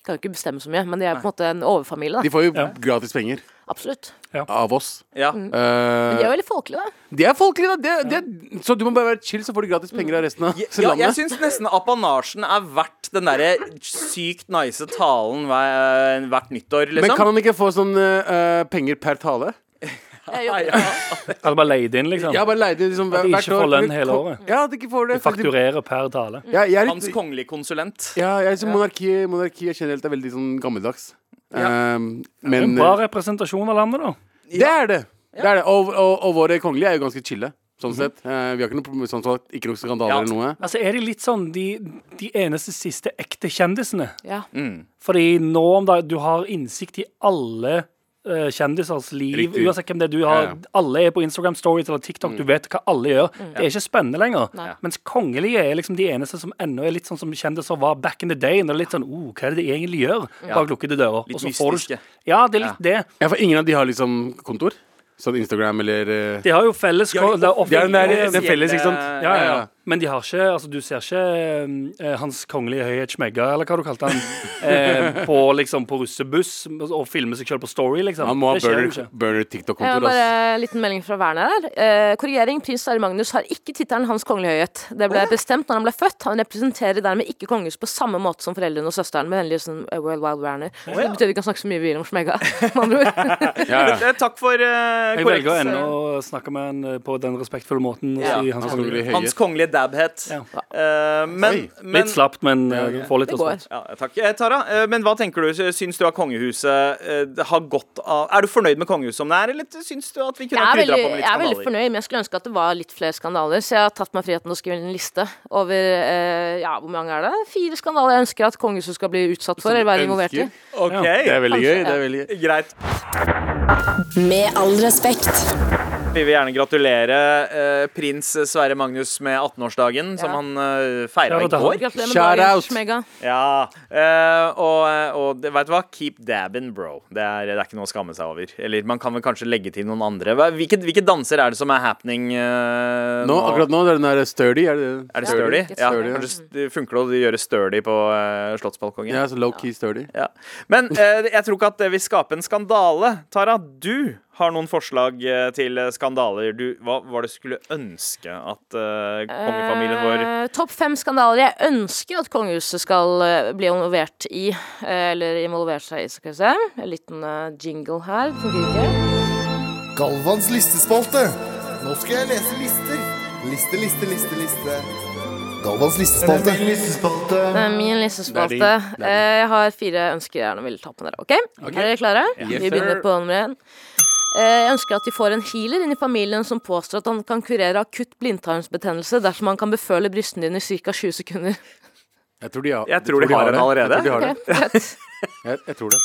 kan jo ikke bestemme så mye, men de er på en måte en overfamilie. De får jo gratis penger Absolutt. av oss. Ja. Men de er jo veldig folkelige, da. de er folkelige, da. De, de, ja. så du må bare være chill, så får du gratis penger av resten av Ja, jeg landet. syns nesten apanasjen er verdt den derre sykt nice talen hver, hvert nyttår, Men liksom. kan han ikke få sånn uh, penger per tale? Eller. Bare leid inn, liksom. Ja, bare leid inn liksom At de ikke får lønn hele året. Ja, at de ikke får det. De fakturerer per tale. Ja, jeg er Hans litt, kongelige konsulent. ja, jeg synes monarki, monarki generelt er veldig sånn gammeldags. Um, men En bra representasjon av landet, da. det er det. det, er det. Og, og, og våre kongelige er jo ganske chille. Sånn sett. Uh, vi har ikke noe, sånn sagt, ikke noe skandaler Ja. eller noe. Altså, Er de litt sånn de, de eneste siste ekte kjendisene? Ja. Fordi nå om da, du har innsikt i alle kjendisers liv, Riktig. uansett hvem det er du har. Ja, ja. Alle er på Instagram Stories eller TikTok, du vet hva alle gjør. Det er ikke spennende lenger. Nei. Mens kongelige er liksom de eneste som ennå er litt sånn som kjendiser var back in the day. Når det er litt sånn oh, Hva er det de egentlig gjør bak lukkede dører? Litt du- mystiske. Ja, det er litt det. Ja, for ingen av de har liksom kontor? Sånn Instagram eller eh, De har jo felles Ja, det er De er den der, den felles, ikke sant? Ja, ja, Ja, ja. Men de har ikke Altså, du ser ikke eh, Hans kongelige høyhet Smegga, eller hva du kalte han, eh, på liksom på russebuss og filme seg selv på Story, liksom. Han må ha burner, burner Jeg har TikTok-kontor. bare en liten melding fra Werner her. Eh, korrigering. Prins Sverre Magnus har ikke tittelen Hans kongelige høyhet. Det ble bestemt når han ble født. Han representerer dermed ikke kongehuset på samme måte som foreldrene og søsteren. Med vennlig hilsen eh, World Wild Werner. Så det betyr vi kan snakke så mye vi vil om Smegga. Med andre ord. Ja, ja. Eh, Takk for uh, Jeg velger ennå å snakke med han eh, på den respektfulle måten. Og Ja. si Hans Hans kongelige Høyhet. Hans kongelige dabhet. Ja. Uh, men, Oi. men Litt slapt, men uh, får litt respons. ja, Takk. Eh, Tara, uh, men hva tenker du? Syns du at kongehuset eh, har godt av Er du fornøyd med kongehuset som det er, eller syns du at vi kunne ha krydra på med litt skandaler? jeg er veldig fornøyd, men jeg skulle ønske at det var litt flere skandaler. Så jeg har tatt meg friheten til å skrive en liste over Ja, hvor mange er det? Fire skandaler jeg ønsker at kongehuset skal bli utsatt for, eller være involvert i. Okay. Ja, Det er veldig Kanskje, gøy. Det er veldig gøy. greit. Med all respekt. Vi vil gjerne gratulere eh, prins Sverre Magnus med 18-årsdagen, som han eh, feira i går. Shout out! Ja, eh, og, og det- vet du hva? Keep dabbing, bro. Det er, det er ikke noe å skamme seg over. Eller man kan vel kanskje legge til noen andre. Hva- Hvilke, hvilke danser er det som er happening eh, Nå, akkurat nå, det er den der sturdy. Er det, Er det sturdy? Sturdy. Ja, Sturdy, ja. kanskje funker det å gjøre sturdy på uh, Slottsbalkongen? ja, så low-key sturdy. Ja. Men eh, jeg tror ikke at det vil skape en skandale. Tara, du har noen forslag eh, til skandaler. Du, hva var det du skulle ønske at uh, kongefamilien vår uh, Topp fem skandaler jeg ønsker at kongehuset skal uh, bli involvert i. eh, eller involvere seg i, skal vi se. En liten eh, jingle her. Galvans listespalte. Nå skal jeg lese lister. Liste, liste, liste, liste. Galvans listespalte. Det er min listespalte. Det er din. Det er det er Jeg har fire ønsker jeg gjerne vil ta på dere. Ok? Er dere klare? Yes, Vi begynner på nummer én. Eh, Jeg ønsker at de får en healer inn i familien som påstår at han kan kurere akutt blindtarmsbetennelse dersom han kan beføle brystene dine i ca. 20 sekunder. Jeg tror de har, Jeg tror de har har den allerede. Jeg tror de har okay, det. Jeg, jeg tror det.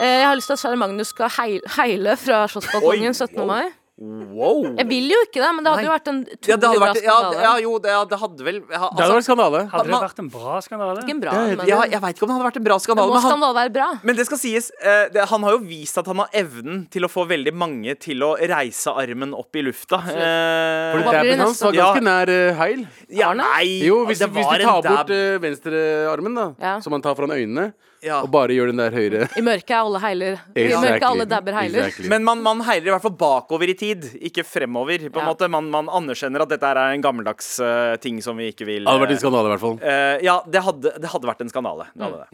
Eh, Jeg har lyst til at Sverre Magnus skal heil, heile fra Slottsbalkongen Oi, 17. mai. Wow! Jeg vil jo ikke det, men det hadde jo vært en Ja, det hadde vært, ja, ja, jo, det, det hadde vel ja, Det hadde altså, vært skandale. Hadde det vært en bra skandale? Ikke en bra, men ja, Jeg veit ikke om det hadde vært en bra det skandale. må Men han, skandale være bra. men det skal sies, eh, det, han har jo vist at han har evnen til å få veldig mange til å reise armen opp i lufta. Eh, For dabben hans var ganske nær uh, heil. ja, nei, Jo, hvis, det hvis var du tar bort uh, venstrearmen, da, Ja. som han tar foran øynene, Ja. og bare gjør den der høyre I mørket er alle heiler. I mørket alle dabber heiler. Exactly. Men man, man heiler i hvert fall bakover i tid, ikke fremover. På en Ja. måte Man, man anerkjenner at dette er en gammeldags uh, ting som vi ikke vil Det hadde vært eh, en skandale, i hvert fall. Uh, Ja, det hadde, det hadde vært en skandale. Det hadde det.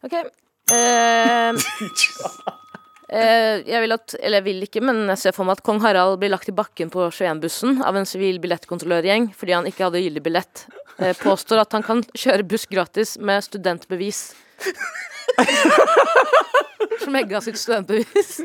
Ok. Okay. eh, jeg vil at Eller jeg vil ikke, men jeg ser for meg at kong Harald blir lagt i bakken på 21-bussen av en sivil billettkontrollørgjeng fordi han ikke hadde gyldig billett. Eh, påstår at han kan kjøre buss gratis med studentbevis. Smegga sitt studentbevis.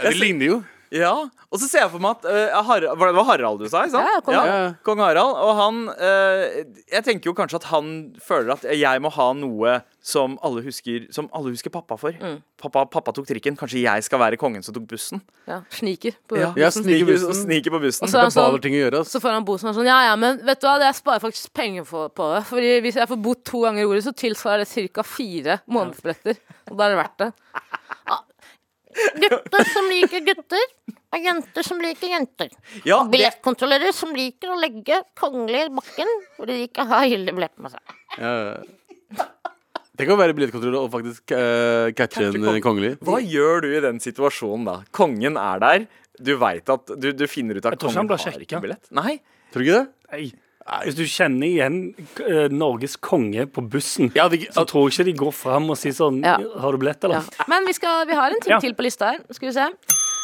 Det ligner jo. Ja, og så ser jeg for meg at uh, Har, Det var Harald du sa, ikke sant? Ja, kong Harald. kong Harald. Og han uh, Jeg tenker jo kanskje at han føler at jeg må ha noe som alle husker Som alle husker pappa for. Mm. Pappa, pappa tok trikken. Kanskje jeg skal være kongen som tok bussen? Ja, sniker på bussen. Ja, sniker bussen. sniker på bussen. Og så er sånn ting å gjøre. Så får han bo sånn Ja, ja, men vet du hva, jeg sparer faktisk penger på, på det. Fordi hvis jeg får bo to ganger i ordet, så tilsvarer det ca. fire månedsbilletter. Og da er det verdt det. Gutter som liker gutter, og jenter som liker jenter. Ja, Og billettkontrollører som liker å legge kongelige i bakken hvor de ikke har hyllebillett billett med seg. Ja. Tenk å være billettkontrollør og faktisk uh, catche en kong- kongelig. hva gjør du i den situasjonen da? Kongen er der. Du veit at du, du finner ut at kongen har ikke billett. Nei. Tror du ikke det? Nei. Hvis du kjenner igjen eh, Norges konge på bussen, Ja, det, så tror jeg ikke de går fram og sier sånn Ja. Har du billett, eller? Ja. Men vi, skal, vi har en ting Ja. til på lista her. Skal vi se.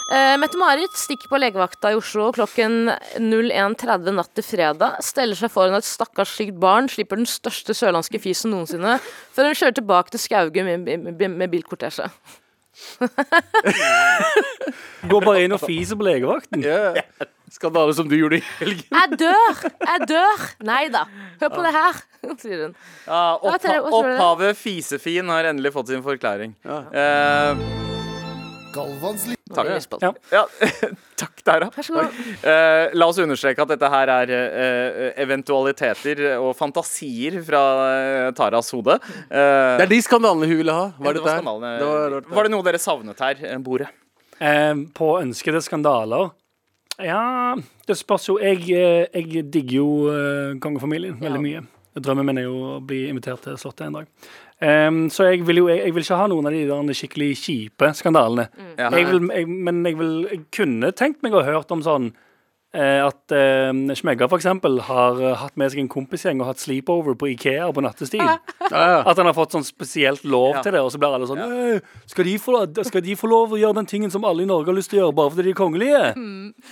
Uh, Mette-Marit stikker på legevakta i Oslo klokken 01.30 natt til fredag. Steller seg foran et stakkars sykt barn, slipper den største sørlandske fisen noensinne, før hun kjører tilbake til Skaugum med, med, med bilkortesje. Går bare inn og fiser på legevakten. ja. Skandale som du gjorde i helgen. Jeg dør! Jeg dør! Nei da. Hør på det her, sier hun. Ja, oppha opphavet Fisefin har endelig fått sin forklaring. Ja. Eh, Galvans takk. Ja. Ja, takk, Tara. Vær så god. Eh, la oss understreke at dette her er uh, eventualiteter og fantasier fra uh, Taras hode. Eh, Det er de skandalene hun ville ha. Var det det, var. Det var, var det noe dere savnet her? Bordet? På ønskede skandaler Ja, det spørs jo. Jeg, eh, jeg digger jo eh, kongefamilien veldig mye. Drømmen min er jo å bli invitert til Slottet en dag. Um, så jeg vil jo jeg, jeg vil ikke ha noen av de der skikkelig kjipe skandalene. Ja. Jeg vil, jeg, men jeg, vil, jeg kunne tenkt meg å ha hørt om sånn at eh, Smegga for eksempel har eh, hatt med seg en kompisgjeng og hatt sleepover på Ikea på nattestid. At han har fått sånn spesielt lov Ja. til det, og så blir alle sånn «Øh, skal, de få, skal de få lov å gjøre den tingen som alle i Norge har lyst til å gjøre, bare fordi de er kongelige?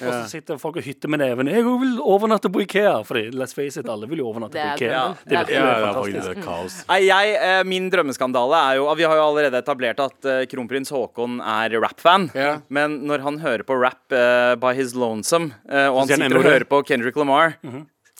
Og så sitter folk og hytter med neven. Jeg òg vil overnatte på Ikea. Fordi let's face it, alle vil jo overnatte er på Ikea. Det vet Det er ja, fantastisk. det er kaos. Jeg, eh, Min drømmeskandale er jo Vi har jo allerede etablert at eh, kronprins Haakon er rap-fan. Ja. Men når han hører på rap eh, by his lonesome, eh, og han sitter og hører på Kendrick Lamar,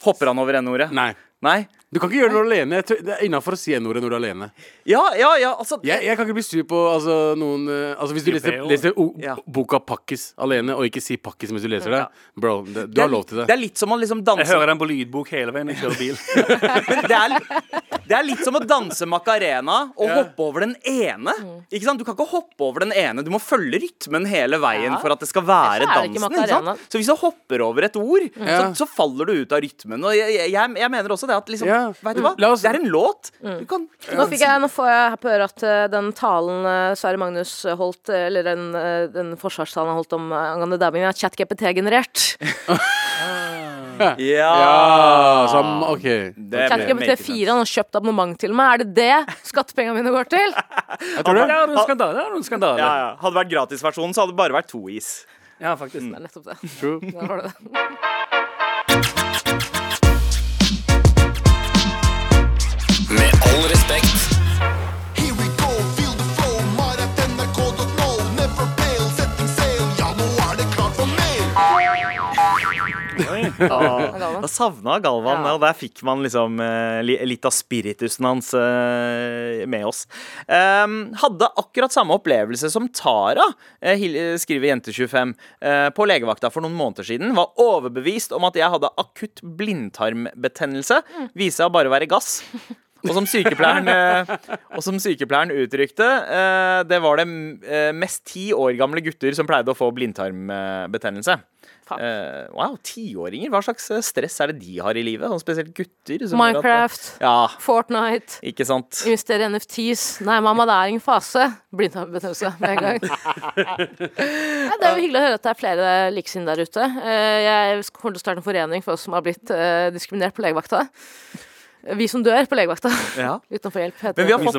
hopper han over N-ordet? Nei. Nei. Du kan ikke gjøre det når du er alene. Jeg tror, det er innafor å si n-ordet når du er alene. Ja, ja, ja, altså Jeg, jeg kan ikke bli sur på altså, noen eh, Altså Hvis du leser, leser o Ja. boka 'Pakkis' alene, og ikke si 'pakkis' mens du leser det, Ja. bro, det, du det har er, lov til det. det er litt som å liksom Jeg hører den på lydbok hele veien jeg kjører bil. Men det er, det er litt som å danse macarena og Ja. hoppe over den ene. Ikke sant? Du kan ikke hoppe over den ene. Du må følge rytmen hele veien Ja. for at det skal være dansen. Ikke sant? Så hvis du hopper over et ord, mm. så, så faller du ut av rytmen. Og jeg, jeg, jeg mener også det at liksom yeah. Vet du hva? Oss- Det er en låt. Du kan Nå, fikk jeg, nå får jeg her på øret at uh, den talen uh, Sverre Magnus holdt, eh, eller den, uh, den forsvarstalen han holdt om uh, angående dabbing, er ChatGPT-generert. Ja! Han- OK. Det ChatGPT4 han har kjøpt abonnement til meg. Er det det skattepengene mine går til? Jeg tror Det det. er noen skandaler. Det er noen skandaler. Ja, ja. Hadde det vært gratisversjonen, så hadde det bare vært to is. Ja, faktisk. Det er nettopp det. True. Der har du det. Med all respekt. Da savna Galvan, Ja. og der fikk man liksom eh, litt av spiritusen hans eh, med oss. Ehm, hadde akkurat samme opplevelse som Tara, eh, skriver Jente25, eh, på legevakta for noen måneder siden. Var overbevist om at jeg hadde akutt blindtarmbetennelse. Viste seg å bare være gass. Og som sykepleieren, eh, og som sykepleieren uttrykte, eh, det var det eh, mest ti år gamle gutter som pleide å få blindtarmbetennelse. Eh, wow, tiåringer. Hva slags stress er det de har i livet? Sånn spesielt gutter. som gjør at- Minecraft, Ja, Fortnite, ikke sant. investere i NFTs. Nei, mamma, det er ingen fase. Blindtarmbetennelse med en gang. Nei, det er jo hyggelig å høre at det er flere likesinnede der ute. Jeg kommer til å starte en forening for oss som har blitt diskriminert på legevakta. Vi som dør på legevakta Ja. uten å få hjelp. heter Men vi har fått...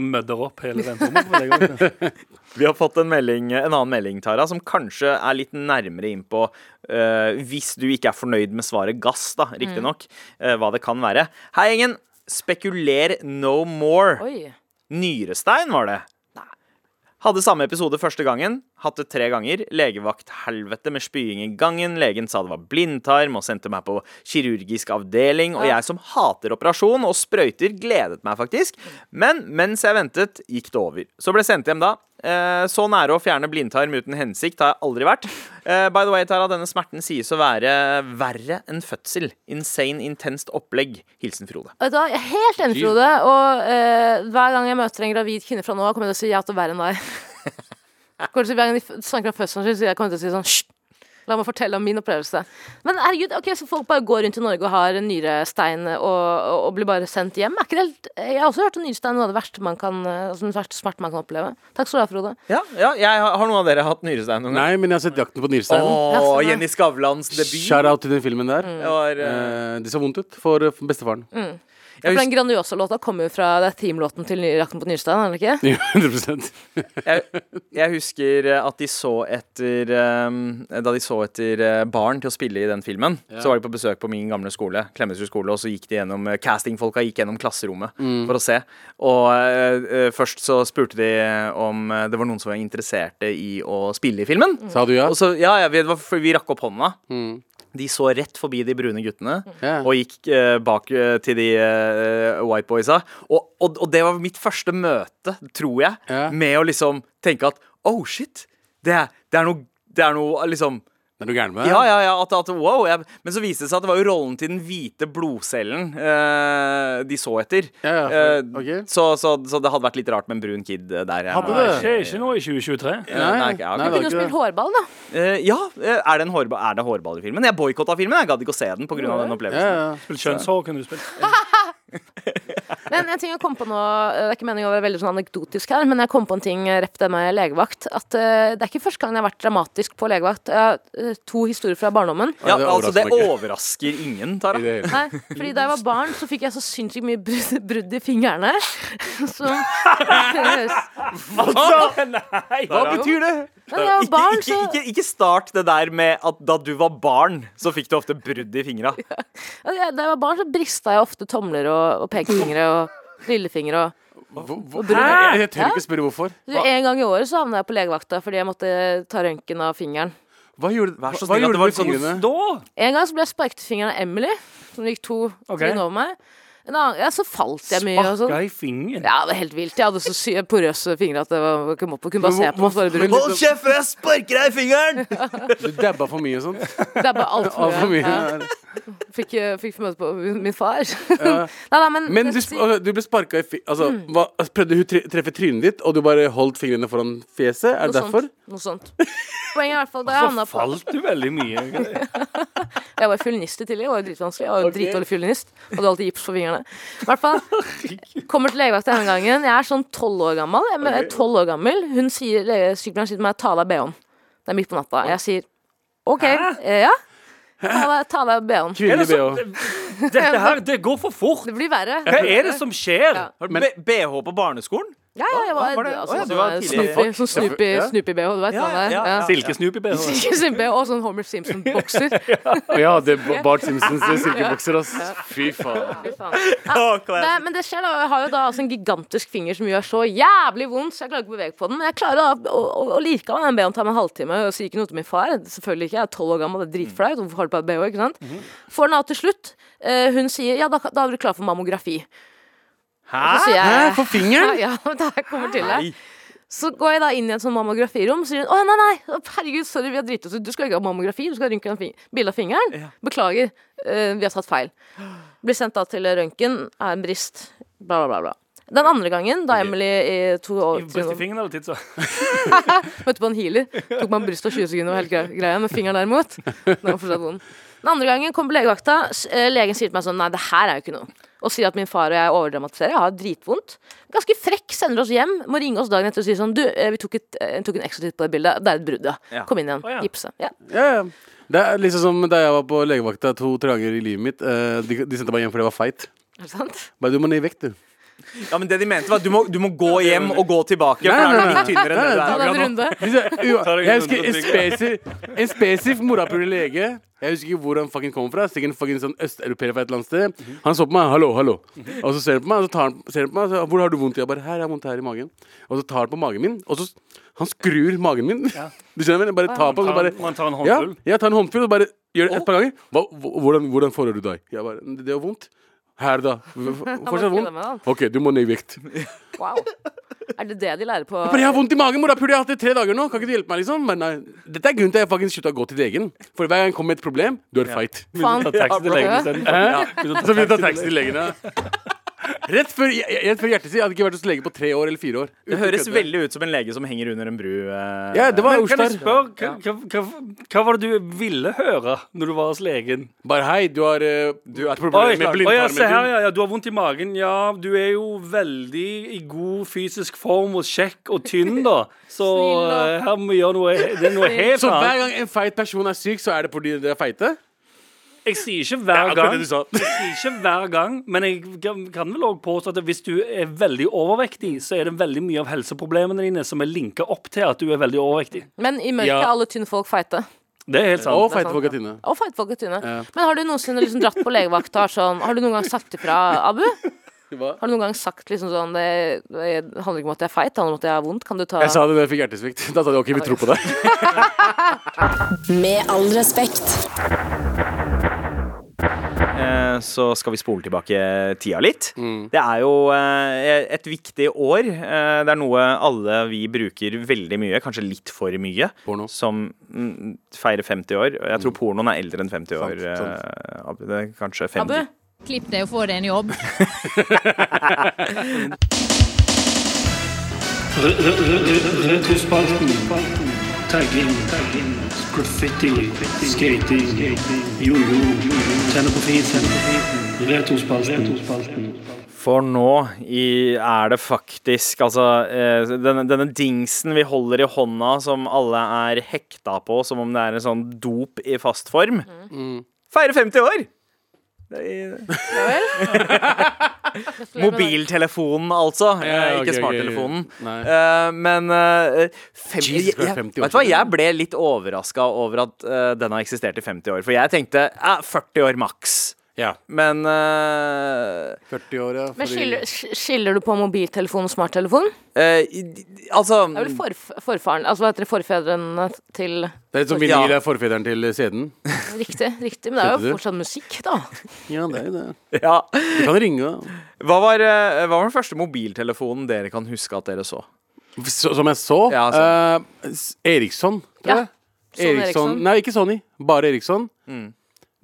Vi har fått en, melding, en annen melding, Tara, som kanskje er litt nærmere inn på eh, Hvis du ikke er fornøyd med svaret gass, da, riktignok, uh, hva det kan være. Hei, gjengen. Spekuler no more. Oi. Nyrestein var det. Hadde samme episode første gangen. Hatt det tre ganger. Legevakt-helvete med spying i gangen. Legen sa det var blindtarm og sendte meg på kirurgisk avdeling. Og jeg som hater operasjon og sprøyter, gledet meg faktisk. Men mens jeg ventet, gikk det over. Så ble sendt hjem da. Eh, så nære å fjerne blindtarm uten hensikt har jeg aldri vært. Eh, by the way, Tara, denne smerten sies å være verre enn fødsel. Insane, intenst opplegg. Hilsen Frode. Vet du hva, Jeg er helt enig, Frode. Og eh, hver gang jeg møter en gravid kvinne fra nå av, kommer jeg til å si ja til å være enn deg. Kommer hver gang de snakker om fødselen sin, så jeg kommer til å si sånn Hysj! La meg fortelle om min opplevelse. Men herregud, ok, så folk bare går rundt i Norge og har nyrestein og, og, og blir bare sendt hjem? Er ikke det helt Jeg har også hørt om nyrestein, noe av det verste man kan eh, altså, den verste smerte man kan oppleve. Takk skal du ha, Frode. Ja, ja jeg har, har noen av dere hatt nyrestein noen gang? Nei, men jeg har sett 'Jakten på nyresteinen'. Åh. Jenny Skavlans debut. Shout-out til den filmen der. Det var, eh, Eh, det så vondt ut for bestefaren. bestefaren. Jeg, For den Grandiosa-låta kommer jo fra det er teamlåten til Jakten på Nyrstein, er det ikke? 100 jeg, jeg husker at de så etter um, Da de så etter eh, barn til å spille i den filmen, så var de på besøk på min gamle skole, Klemetsrud skole, og så gikk de gjennom eh, castingfolka gikk gjennom klasserommet for å se. Og eh, eh, først så spurte de om eh, det var noen som var interesserte i å spille i filmen. Sa du ja? Og så, ja, ja, vi, var vi rakk opp hånda. Mm. De så rett forbi de brune guttene yeah. og gikk eh, bak eh, til de eh, white boysa. Og, og, og det var mitt første møte, tror jeg, yeah. med å liksom tenke at oh shit, det er, det er noe Det er noe liksom Det er du gæren med det? Ja, ja, ja, at, at wow. Jeg, men så viste det seg at det var jo rollen til den hvite blodcellen eh, de så etter. Ja, ja, Eh, så, så, så det hadde vært litt rart med en brun kid eh, der. Hadde det? Skjer ikke noe i 2023. eh, Nei, nei, ja, nei, Kunne jo spilt hårball, da. Eh, ja, eh, er det, en hårba er det hårball i filmen? Jeg boikotta filmen. Jeg gadd ikke å se den pga. den Ja, opplevelsen. ja. Spilt kjønnshår kunne du spilt. Men en ting jeg kom på nå, det er ikke meningen å være veldig sånn anekdotisk her, men jeg kom på en ting eh, rep det med legevakt. At eh, det er ikke første gang jeg har vært dramatisk på legevakt. Jeg har eh, to historier fra barndommen. Ja, det altså, det overrasker ingen, Tara. Nei, fordi da jeg var barn, så fikk jeg så sinnssykt mye brudd, brud i fingrene. Så Nei! Hva betyr det? Var barn, ikke, så ikke, ikke start det der med at da du var barn, så fikk du ofte brudd i fingra. Jeg da jeg var barn, så brista jeg ofte tomler og, og pekefingre og lillefingre og Hvor- hvor- Jeg, jeg tør ikke spørre hvorfor. så En gang i året så havna jeg på legevakta fordi jeg måtte ta røntgen av fingeren. Hva gjorde, Vær så snill at det var sånn? En gang så ble jeg sparket i fingeren av Emily, som gikk to trinn over meg. En annen, ja, så falt jeg mye sånn. Sparka i fingeren. Ja, det var helt vilt. Jeg hadde så sy porøse fingre at det var, jeg kom opp og kunne bare se på meg. Hold kjeft, før jeg sparker deg i fingeren! Du dabba for mye og sånn. Dabba altfor Altfor mye. mye. Ja. Fikk, eh, fikk møte på min far. nei, nei, men, Men du, altså, du ble sparka i fi... Altså, hva, prøvde hun tre treffe trynet ditt, og du bare holdt fingrene foran fjeset? Er det derfor? sånt. Noe sånt. Poenget er i hvert fall da jeg Så havna på falt du veldig mye. Jeg var fiolinist i tillegg. Det var jo dritvanskelig. Jeg var jo dritdårlig fiolinist. Hadde alltid gips på fingrene. I hvert fall Kommer til legevakta denne gangen. Jeg er sånn tolv år gammel. Jeg er tolv år gammel. Hun sier, sykepleieren sier til meg 'ta av deg bh-en'. Det er midt på natta. Jeg sier OK. Hæ? Ja. Ta av deg- bh-en. Kvinnelig BH. dette her, det går for fort. Det blir verre. Hva er det som skjer? Ja. BH på barneskolen? Ja, ja, jeg var, Hva var det? altså, oh, ja, det var var sånn Snoopy, Ja. Snoopy BH, du vet Ja, hva det er? Silkesnoopy-BH. Silke og sånn Homer Simpson-bokser. Ja, det er Bart Simpsons silkebokser, ass. Fy faen. Fy faen. Ja, det, men det skjer da, jeg har jo da altså en gigantisk finger som gjør så jævlig vondt, så jeg klarer ikke å bevege på den. Men jeg klarer da å, å, å like av den BH-en tar meg en halvtime og sier ikke noe til min far. Selvfølgelig ikke, jeg er tolv år gammel, det er dritflaut. Hvorfor har du på deg BH, ikke sant? Får den av til slutt. Uh, hun sier ja, da, da er du klar for mammografi. Så jeg, Hæ? For fingeren? Ja, det her kommer til det. Så går jeg da inn i en sånn mammografirom og sier hun, å nei, nei, herregud, sorry, vi har driti oss ut. Du skal ikke ha mammografi, du skal rynke røntgen fi- bilde av fingeren. Beklager, uh, vi har tatt feil. Blir sendt da til røntgen, er en brist, bla, bla, bla. bla. Den andre gangen, da Emily i to år Brystet i fingeren eller tidsa? møtte på en healer, tok man brystet og 20 sekunder og hele greia, men fingeren derimot, den var fortsatt vond. Den andre gangen kom på legevakta, eh, legen sier til meg sånn, nei, det her er jo ikke noe. Og sier at min far og jeg overdramatiserer, jeg har dritvondt. Ganske frekk, sender oss hjem, må ringe oss dagen etter og si sånn, du, eh, vi tok, et, eh, tok en ekstra titt på det bildet, det er et brudd, ja. Ja. Kom inn igjen, Oh, ja. gipse. Ja. Ja, ja. Det er liksom som da jeg var på legevakta to-tre ganger i livet mitt. eh, de, de sendte meg hjem fordi jeg var feit. Er det sant? Bare du må ned i vekt, du. Ja, men det de mente var at du må, du må gå hjem og gå tilbake. For nei, er du litt tynnere enn det du Ta er den akkurat nå. runde. Jeg husker en på En spesifikk morapuler lege. Jeg husker ikke hvor han fucking kom fra. Sikkert en fucking sånn østeuropeer fra et eller annet sted. Han så på meg. 'Hallo, hallo'. Og så ser han på meg, og så tar han, ser han på meg og så, 'Hvor har du vondt?' Jeg bare 'Her, jeg har vondt her i magen'. Og så tar han på magen min, og så Han skrur magen min. Du skjønner? Jeg bare tar på den, og så bare Man tar en ja, håndfull. jeg tar en håndfull og bare gjør det et par ganger. Hva, hvordan, hvordan føler du deg? Jeg bare, det er vondt. Her, da. Fortsatt vondt? OK, du må ned i vekt. Wow. Er det det de lærer på? Bare, jeg har vondt i magen, morapuler. Jeg har hatt det i tre dager nå. Kan ikke du hjelpe meg, liksom? Men nei, dette er grunnen til at jeg faktisk slutta å gå til legen. For hver gang jeg kommer med et problem, du er feit. Faen. Ja, legen isteden. Så vi jeg ta taxi til legen. Ja. Rett før, rett før hjertet sitt. Jeg hadde ikke vært hos lege på tre år eller fire år. Det høres veldig ut som en lege som henger under en bru. eh. Ja, det var Men kan jeg Ostar. spørre, hva, hva, hva, hva var det du ville høre når du var hos legen? Bare hei, du har, eh, du har problemer med Oi, ja, se her, blindtarmen ja, ja, du har vondt i magen. Ja, du er jo veldig i god fysisk form og kjekk og tynn, da. Så Snill, da. eh, her må vi gjøre noe Det er noe din. helt Så hver annet. gang en feit person er syk, så er det fordi de er feite? Jeg sier ikke hver gang. Jeg sier ikke hver gang, men jeg kan vel også påstå at hvis du er veldig overvektig, så er det veldig mye av helseproblemene dine som er linka opp til at du er veldig overvektig. Men i mørket Ja. er alle tynne folk feite. Det er helt sant. Og feite folk er tynne. Og feite folk er tynne. Ja. Men har du noensinne liksom dratt på legevakta og sånn Har du noen gang sagt ifra, Abu? Hva? Har du noen gang sagt liksom sånn Det, det handler ikke om at jeg er feit, det handler om at jeg har vondt. Kan du ta Jeg sa det da jeg fikk hjertesvikt. Da sa de OK, vi tror på det. Med all respekt. Eh, så skal vi spole tilbake tida litt. Det er jo eh, et viktig år. Eh, det er noe alle vi bruker veldig mye, kanskje litt for mye, Porno. som mm, feirer 50 år. Jeg tror pornoen er eldre enn 50 år. Sant, sant. eh, det er kanskje 50. Abbe, Klipp deg og få deg en jobb. Retrospalten. Tagging. Graffiti. Skating. Jojo. Tenne på fisen. Retrospalten. For nå i, er det faktisk altså eh, denne, denne dingsen vi holder i hånda som alle er hekta på som om det er en sånn dop i fast form. Feirer 50 år! Ja vel? mobiltelefonen, altså. Ja, okay, ikke smarttelefonen. Okay. Eh, men eh, fem, Jesus, jeg, jeg, vet du hva, jeg ble litt overraska over at eh, den har eksistert i 50 år. For jeg tenkte eh, 40 år maks. Ja. Men uh, 40 år, ja. Men skiller, skiller du på mobiltelefon og smarttelefon? Uh, altså Det er vel forf forfaren Altså hva heter det, forfedrene til Det er litt som vi vinyl er forfederen til CD-en. Riktig, riktig. Men det er jo du? fortsatt musikk, da. Ja, det er jo det. Ja. Du kan ringe. da. Hva var, eh, hva var den første mobiltelefonen dere kan huske at dere så? Så, som jeg så Ja, eh, Eriksson, tror Ja. jeg. Sony Eriksson. Nei, ikke Sony. Bare Eriksson. Mm.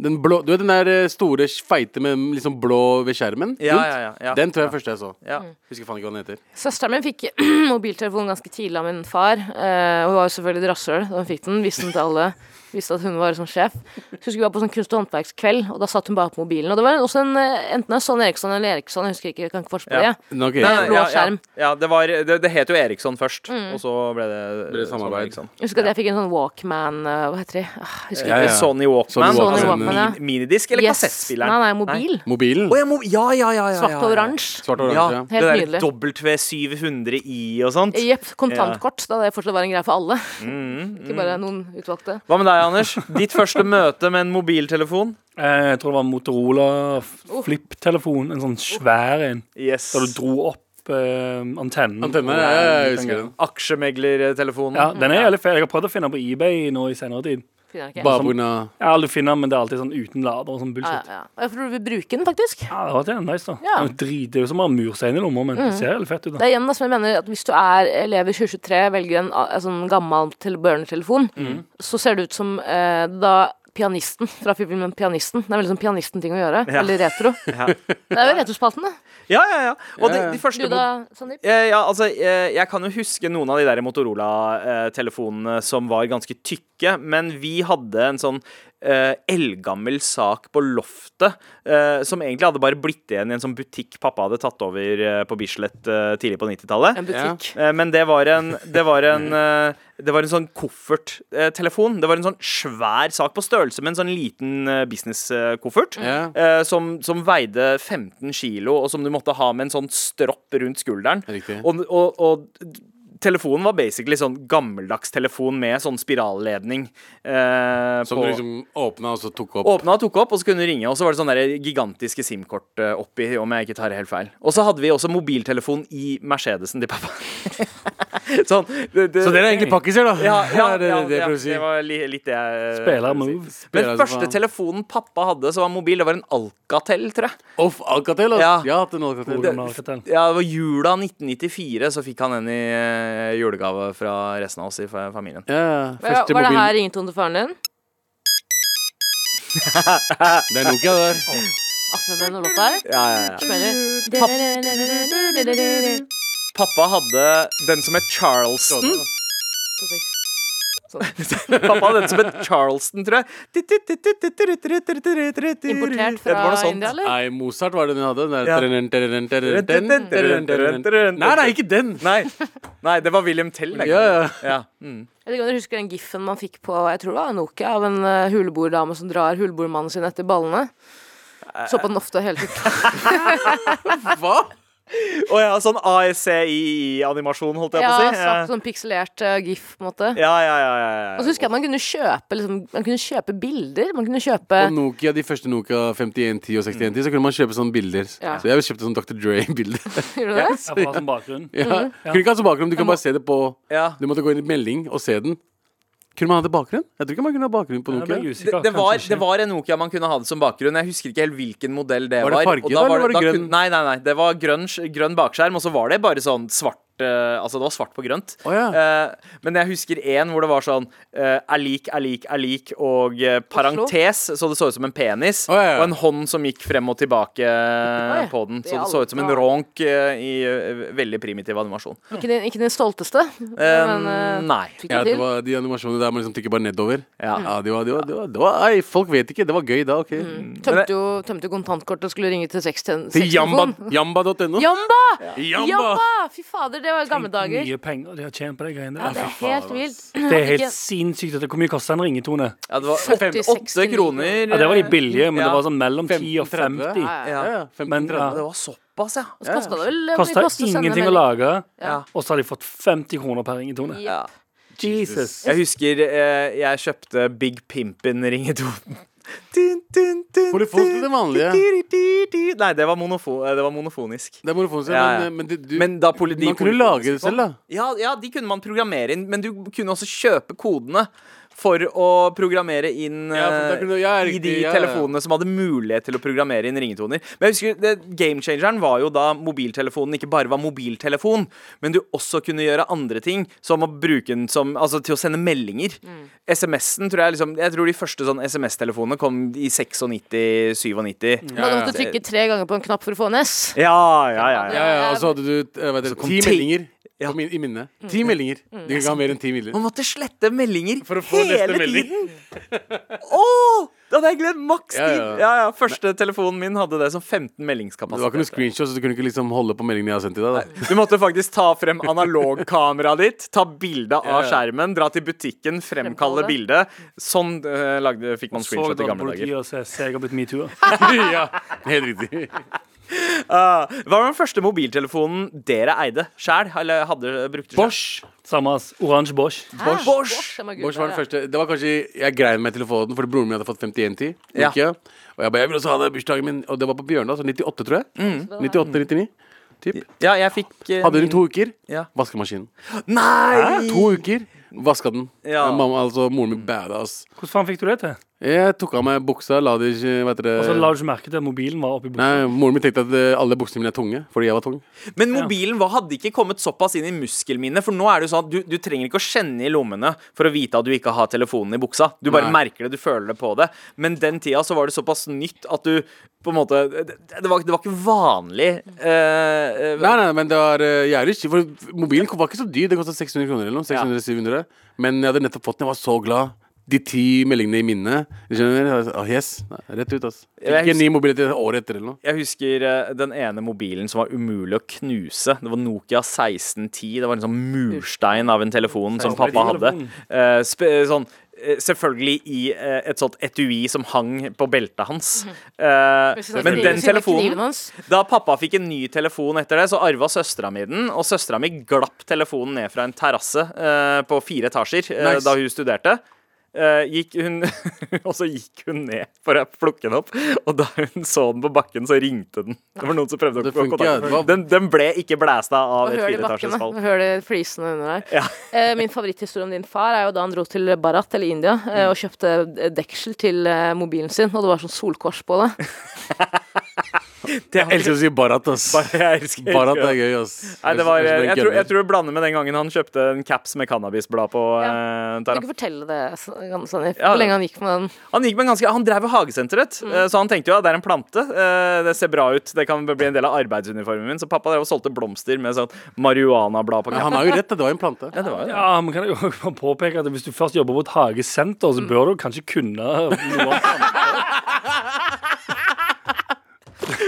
Den blå, du vet den der eh, store, feite med liksom blå ved skjermen? Ja, rundt? ja, ja, ja. Den tror jeg første jeg så. Ja. Husker faen ikke hva den heter. Søsteren min fikk mobiltelefon ganske tidlig av min far. Eh, hun var jo selvfølgelig et rasshøl da hun fikk den. Visste den til alle. Visste at hun var som sjef. Så husker vi var på sånn kunst- og håndverkskveld, og da satt hun bare på mobilen. Og det var også en, eh, enten en Sonny Eriksson eller Eriksson, jeg husker ikke, jeg kan ikke forske på Ja. det. Nå, ok. Nei, nei. blå ja, skjerm. Ja, ja det, var, det, det het jo Eriksson først, Mm. og så ble det, Ble det samarbeid. Sånn Jeg husker at jeg fikk en sånn Walkman eh, Hva heter de? Ah, husker Ja, ikke. ja. Sony Walkman. Sony Sony Walkman. Walkman, ja. Min- Minidisk eller Yes. kassettspilleren? Nei, nei, mobil. Mobilen. Oh, ja, mo ja, ja, ja, ja, Svart og oransje. Svart og Ja, oransje. det Helt der nydelig. W700i og sånt. Jepp. Kontantkort, da det fortsatt var en greie for alle. Mm, Ikke bare noen utvalgte. Hva med deg, Anders? Ditt første møte med en mobiltelefon? Eh, Jeg tror det var Motorola f- flip-telefon. En sånn svær en. Yes. Der du dro opp eh, antennen. Antenne, ja, jeg husker den. Aksjemeglertelefonen. Ja, den er jævlig fet. Jeg har prøvd å finne den på eBay nå i senere tid. Finner jeg ikke. Bare av Jeg har aldri funnet den, men det er alltid sånn uten lader og sånn Ja, bullshit. ja, ja. Og Jeg tror du vil bruke den, faktisk. Ja, det var det, nice da Ja. Det er drit- Det er jo som å ha murstein i lomma, men det ser helt fett ut. Det da er igjen da, som jeg mener at Hvis du er elev i 2023, velger en, a- en sånn gammel til børnetelefon, så ser det ut som eh, da pianisten fra filmen Pianisten. Det er veldig sånn pianisten-ting å gjøre. Ja. Veldig retro. Ja. Det er jo retrospalten, det. Ja, ja, ja. Og de, Ja, ja. de første Du da, Sandeep? Eh, ja, altså, eh, jeg kan jo huske noen av de der Motorola-telefonene som var ganske tykke, men vi hadde en sånn Uh, eldgammel sak på loftet uh, som egentlig hadde bare blitt igjen i en sånn butikk pappa hadde tatt over uh, på Bislett eh, tidlig på 90-tallet. En butikk. Eh, Men det var en Det var en, eh, det var en sånn kofferttelefon. Det var en sånn svær sak på størrelse med en sånn liten eh, businesskoffert. Eh, Som, som veide 15 kilo, og som du måtte ha med en sånn stropp rundt skulderen. Og, og, og telefonen var basically sånn gammeldags telefon med sånn spiralledning. Eh, Som på- du liksom åpna og så tok opp. Åpna og tok opp, og så kunne du ringe. Og så var det sånne gigantiske SIM-kort eh, oppi, om jeg ikke tar helt feil. Og så hadde vi også mobiltelefon i Mercedesen til pappa. sånn, det, det, Så dere er egentlig pakkiser, da? ja, ja, det, ja, det, det ja, si. det var li, litt det jeg Spiller move. Spiller Men første telefonen pappa hadde som var mobil, det var en Alcatel, tror jeg. Off Alcatel, altså. Ja. Jeg har hatt en Alcatel. Det, Alcatel. Ja, det var jula 1994, så fikk han en i eh, julegave fra resten av oss i familien. Ja, ja. Var det her her ringetonen til faren din? Det er Nokia der. Affen med noe låt der? Ja, ja, ja. Smeller. Pappa hadde den som het Charleston. Pappa hadde den som het Charleston, tror jeg. Importert fra. India, eller? Nei, Mozart var det den hadde. Den der. Nei, nei, ikke den! Nei, nei, det var William Tell. Ja, ja. Ja. Mm. Jeg vet ikke om dere husker den giffen man fikk på Jeg tror det var Nokia av en uh, huleborddame som drar huleboermannen sin etter ballene. Så på den ofte hele tiden. Hva? Å ja, sånn ASCII-animasjon, holdt jeg Ja, på å si. Ja, sånn pikselert uh, gif, på en måte. Ja, ja, ja, ja, ja. Og så husker jeg at man kunne kjøpe liksom, Man kunne kjøpe bilder. Man kunne kjøpe På Nokia, de første Nokia 5110 og 6110, så kunne man kjøpe sånne bilder. Ja. Så jeg kjøpte sånn Dr. Dre-bilder. Gjorde du det? Jeg får ha som bakgrunn. Ja. Kunne ikke ha som bakgrunn, du kan bare se det på Ja. Du måtte gå inn i melding og se den. Kunne man ha det bakgrunn? Jeg tror ikke man kunne ha bakgrunn på Nokia. usikker. Det, det, var, det var en Nokia man kunne ha det som bakgrunn. Jeg husker ikke helt hvilken modell det Var var. det farget, og da eller var det grønn? Nei, nei, nei. Det var grønn, grønn bakskjerm, og så var det bare sånn svart Altså, det var svart på grønt. Oh, ja. Eh, men jeg husker én hvor det var sånn eh, er lik, er lik, er lik, og eh, parentes, så det så ut som en penis. Oh, ja, ja. Og en hånd som gikk frem og tilbake Oi, på den. Så det så ut som en ronk eh, i eh, veldig primitiv animasjon. Ikke den, ikke den stolteste, um, men uh, nei. Ja, det var de animasjonene der man liksom tikker bare nedover. Ja. Ja, det var, de var, de var, de var Ei, folk vet ikke. Det var gøy da, OK. Tømte jo, tømte kontantkortet og skulle ringe til seksten- Til jamba- sekstelefon. jamba.no. Jamba! Jamba! Jamba! Fy fader, det var gamle dager. Mye penger de har tjent på de greiene Ja, det er helt vilt. Det er helt sinnssykt. Hvor mye kosta en ringetone? Ja, det var 8 kroner. Ja, Det var de billige, men Ja. det var sånn mellom 10 og 15, 50. Ja, ja. Ja, ja. 15, Men, ja. Det var såpass, ja. Så kosta det vel Kosta å sende ingenting å lage, og så har de fått 50 kroner per ringetone. ja. Jesus. Jeg husker eh, jeg kjøpte Big Pimpin Polofon er det vanlige. Nei, det var, monofo det var monofonisk. Det er monofonisk, Ja, ja. men, men, du, Men da man kunne lage det selv, da. Ja, ja, de kunne man programmere inn, men du kunne også kjøpe kodene for å programmere inn Ja, eh, kunne ja, i de ja, ja. telefonene som hadde mulighet til å programmere inn ringetoner. Men jeg husker, det, Gamechangeren var jo da mobiltelefonen ikke bare var mobiltelefon, men du også kunne gjøre andre ting, som å bruke den som Altså til å sende meldinger. Mm. SMS-en tror jeg liksom Jeg tror de første sånn SMS-telefonene kom i 96-97. Man hadde måtte trykke tre ganger på en knapp for å få en S. Ja, ja, ja. Ja, ja, og så hadde du vet, hva det, kom ti- meldinger Ja. min, i minnet. Ti meldinger. Du kan ha mer enn ti meldinger. Man måtte slette meldinger For å hele melding. tiden. Åh, det hadde jeg gledet maks tid. ja. Ja, ja. Første telefonen min hadde det som 15 Det var ikke noe screenshot, så du kunne ikke liksom holde på meldingene jeg har sendt til deg. Da. Du måtte faktisk ta frem analogkameraet ditt, ta bilde av skjermen, dra til butikken, fremkalle bildet. Sånn uh, lagde, fikk man Så screenshot i gamle dager. politiet og se, jeg har blitt metoo. ja, helt riktig. Ah, hva var den første mobiltelefonen dere eide sjæl? Eller hadde brukte? Bosch. Samme ass. Oransje Bosch. Bosch. Bosch. Bosch. Bosch var den første. Det var kanskje Jeg grein meg telefonen fordi broren min hadde fått 5110. Ja. Og jeg bare, jeg vil også ha det i bursdagen min. Og det var på Bjørndal, så 98, tror jeg. 98-99. Typ. Ja, jeg fikk uh, Hadde hun to uker. Ja. Vaskemaskinen. Nei! To uker. Vaska den. Ja. Mamma, altså Moren min badass. Hvordan faen fikk du det til? Jeg tok av meg buksa, la det ikke Vet Og så la du ikke merke til at mobilen var oppi buksa? Nei, Moren min tenkte at eh, alle buksene mine er tunge fordi jeg var tung. Men mobilen hva, hadde ikke kommet såpass inn i muskelminnet. For nå er det jo sånn at du, du trenger ikke å kjenne i lommene for å vite at du ikke har telefonen i buksa. Du bare Nei. merker det, du føler det på det. Men den tida så var det såpass nytt at du på en måte Det, det, var, det var ikke vanlig. eh, eh, Nei, nei, men det var uh, jævlig kjipt. For mobilen var ikke så dyr. Den kosta 600 kroner eller noe. 600-700 Men jeg hadde nettopp fått den. Jeg var så glad. De ti meldingene i minnet. Skjønner? du? var- Ah, yes. Nei, Rett ut, altså. Ikke en ny mobil til året etter eller noe. Jeg husker eh, den ene mobilen som var umulig å knuse. Det var Nokia 1610. Det var en sånn murstein av en telefon som pappa hadde. Eh, spe, sånn, eh, selvfølgelig i eh, et sånt etui som hang på beltet hans. Eh, men den telefonen. Da pappa fikk en ny telefon etter det, så arva søstera mi den. Og søstera mi glapp telefonen ned fra en terrasse eh, på fire etasjer eh, Nice. da hun studerte. Eh, gikk hun Og så gikk hun ned for å plukke den opp, og da hun så den på bakken, så ringte den. Det var noen som prøvde å Det få funker, kontakt. det var- Den, den ble ikke blæsta av Og et fireetasjes fall. Hør de flisene under der. Ja. Eh, min favoritthistorie om din far er jo da han dro til Bharat, eller India, eh, og kjøpte deksel til eh, mobilen sin, og det var sånn solkors på det. Jeg elsker å si Barat, ass. Bare, jeg elsker, Barat er gøy, ass. Nei, det var, Jeg jeg, tror, jeg tror det blander med den gangen han kjøpte en caps med cannabisblad på. Ja. eh, Du kan ikke fortelle det, Sanif, Ja. hvor lenge han gikk med den. Han gikk med en ganske, han drev jo Hagesenteret, Mm. eh, så han tenkte jo at det er en plante. eh, Det ser bra ut, det kan bli en del av arbeidsuniformen min. Så pappa drev og solgte blomster med sånn marihuanablad på Ja, han har jo rett, det var en plante. Ja, det var ja. Ja, men kan jeg jo påpeke at Hvis du først jobber på et hagesenter, så bør du kanskje kunne noe om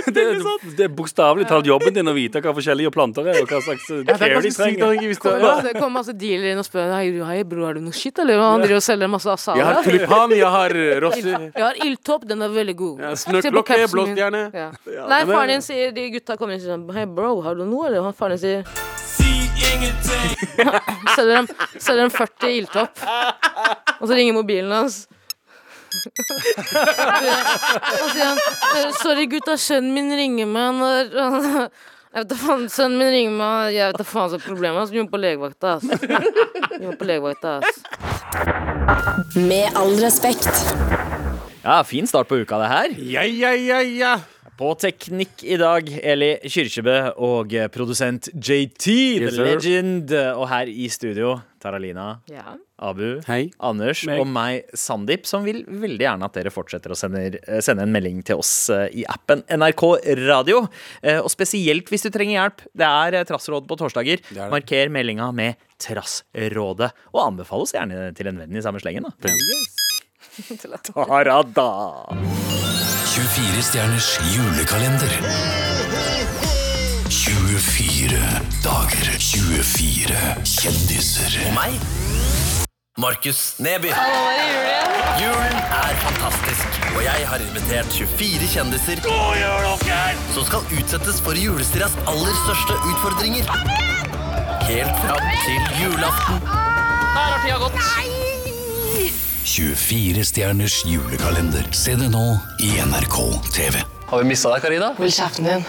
Det, det, det er bokstavelig talt jobben din å vite hva forskjellige planter er, og hva slags Ja, det er care de sykt at trenger. ikke visste det. Ja. kommer masse dealer inn og spør Hei, hei bro, har du noe shit, eller? Han driver og selger masse asala. Jeg har tulipan, jeg har rosser. Jeg har ildtopp, den er veldig god. Ja, Snøklokke, blåstjerne. Ja. Nei, faren din sier De gutta kommer inn og sier sånn Hei, bro, har du noe, eller? Og faren din sier selger dem, selger dem 40 ildtopp. Og så ringer mobilen hans. Og sier han «Eh, Sorry, gutta, sønnen min ringer meg. Han har jeg vet da faen, Sønnen min ringer meg, jeg vet da faen hva problemet er. Vi må på legevakta, ass. Vi må på legevakta, ass. Med all respekt. Ja, fin start på uka, det her. Ja, ja, ja, ja. På teknikk i dag, Eli Kyrkjebø og produsent JT, Yes, the legend. Og her i studio, Taralina, Ja. Abu, Hei. Anders Meg. og meg, Sandeep, som vil veldig gjerne at dere fortsetter å sende, eh, sende en melding til oss eh, i appen NRK Radio. Eh, Og spesielt hvis du trenger hjelp. Det er Trassrådet Trassråd på torsdager. Det det. Marker meldinga med Trassrådet. Og anbefal oss gjerne til en venn i samme slengen. da. Tarada! 24 stjerners julekalender. 24 dager, 24 kjendiser. Og meg, Markus Neby. Julen er fantastisk, og jeg har invitert 24 kjendiser som skal utsettes for julestiras aller største utfordringer. Helt fram til julaften. Der har tida gått. Nei! 24 stjerners julekalender. Se det nå i NRK TV. Har vi mista deg, Karina? Hold kjeften din.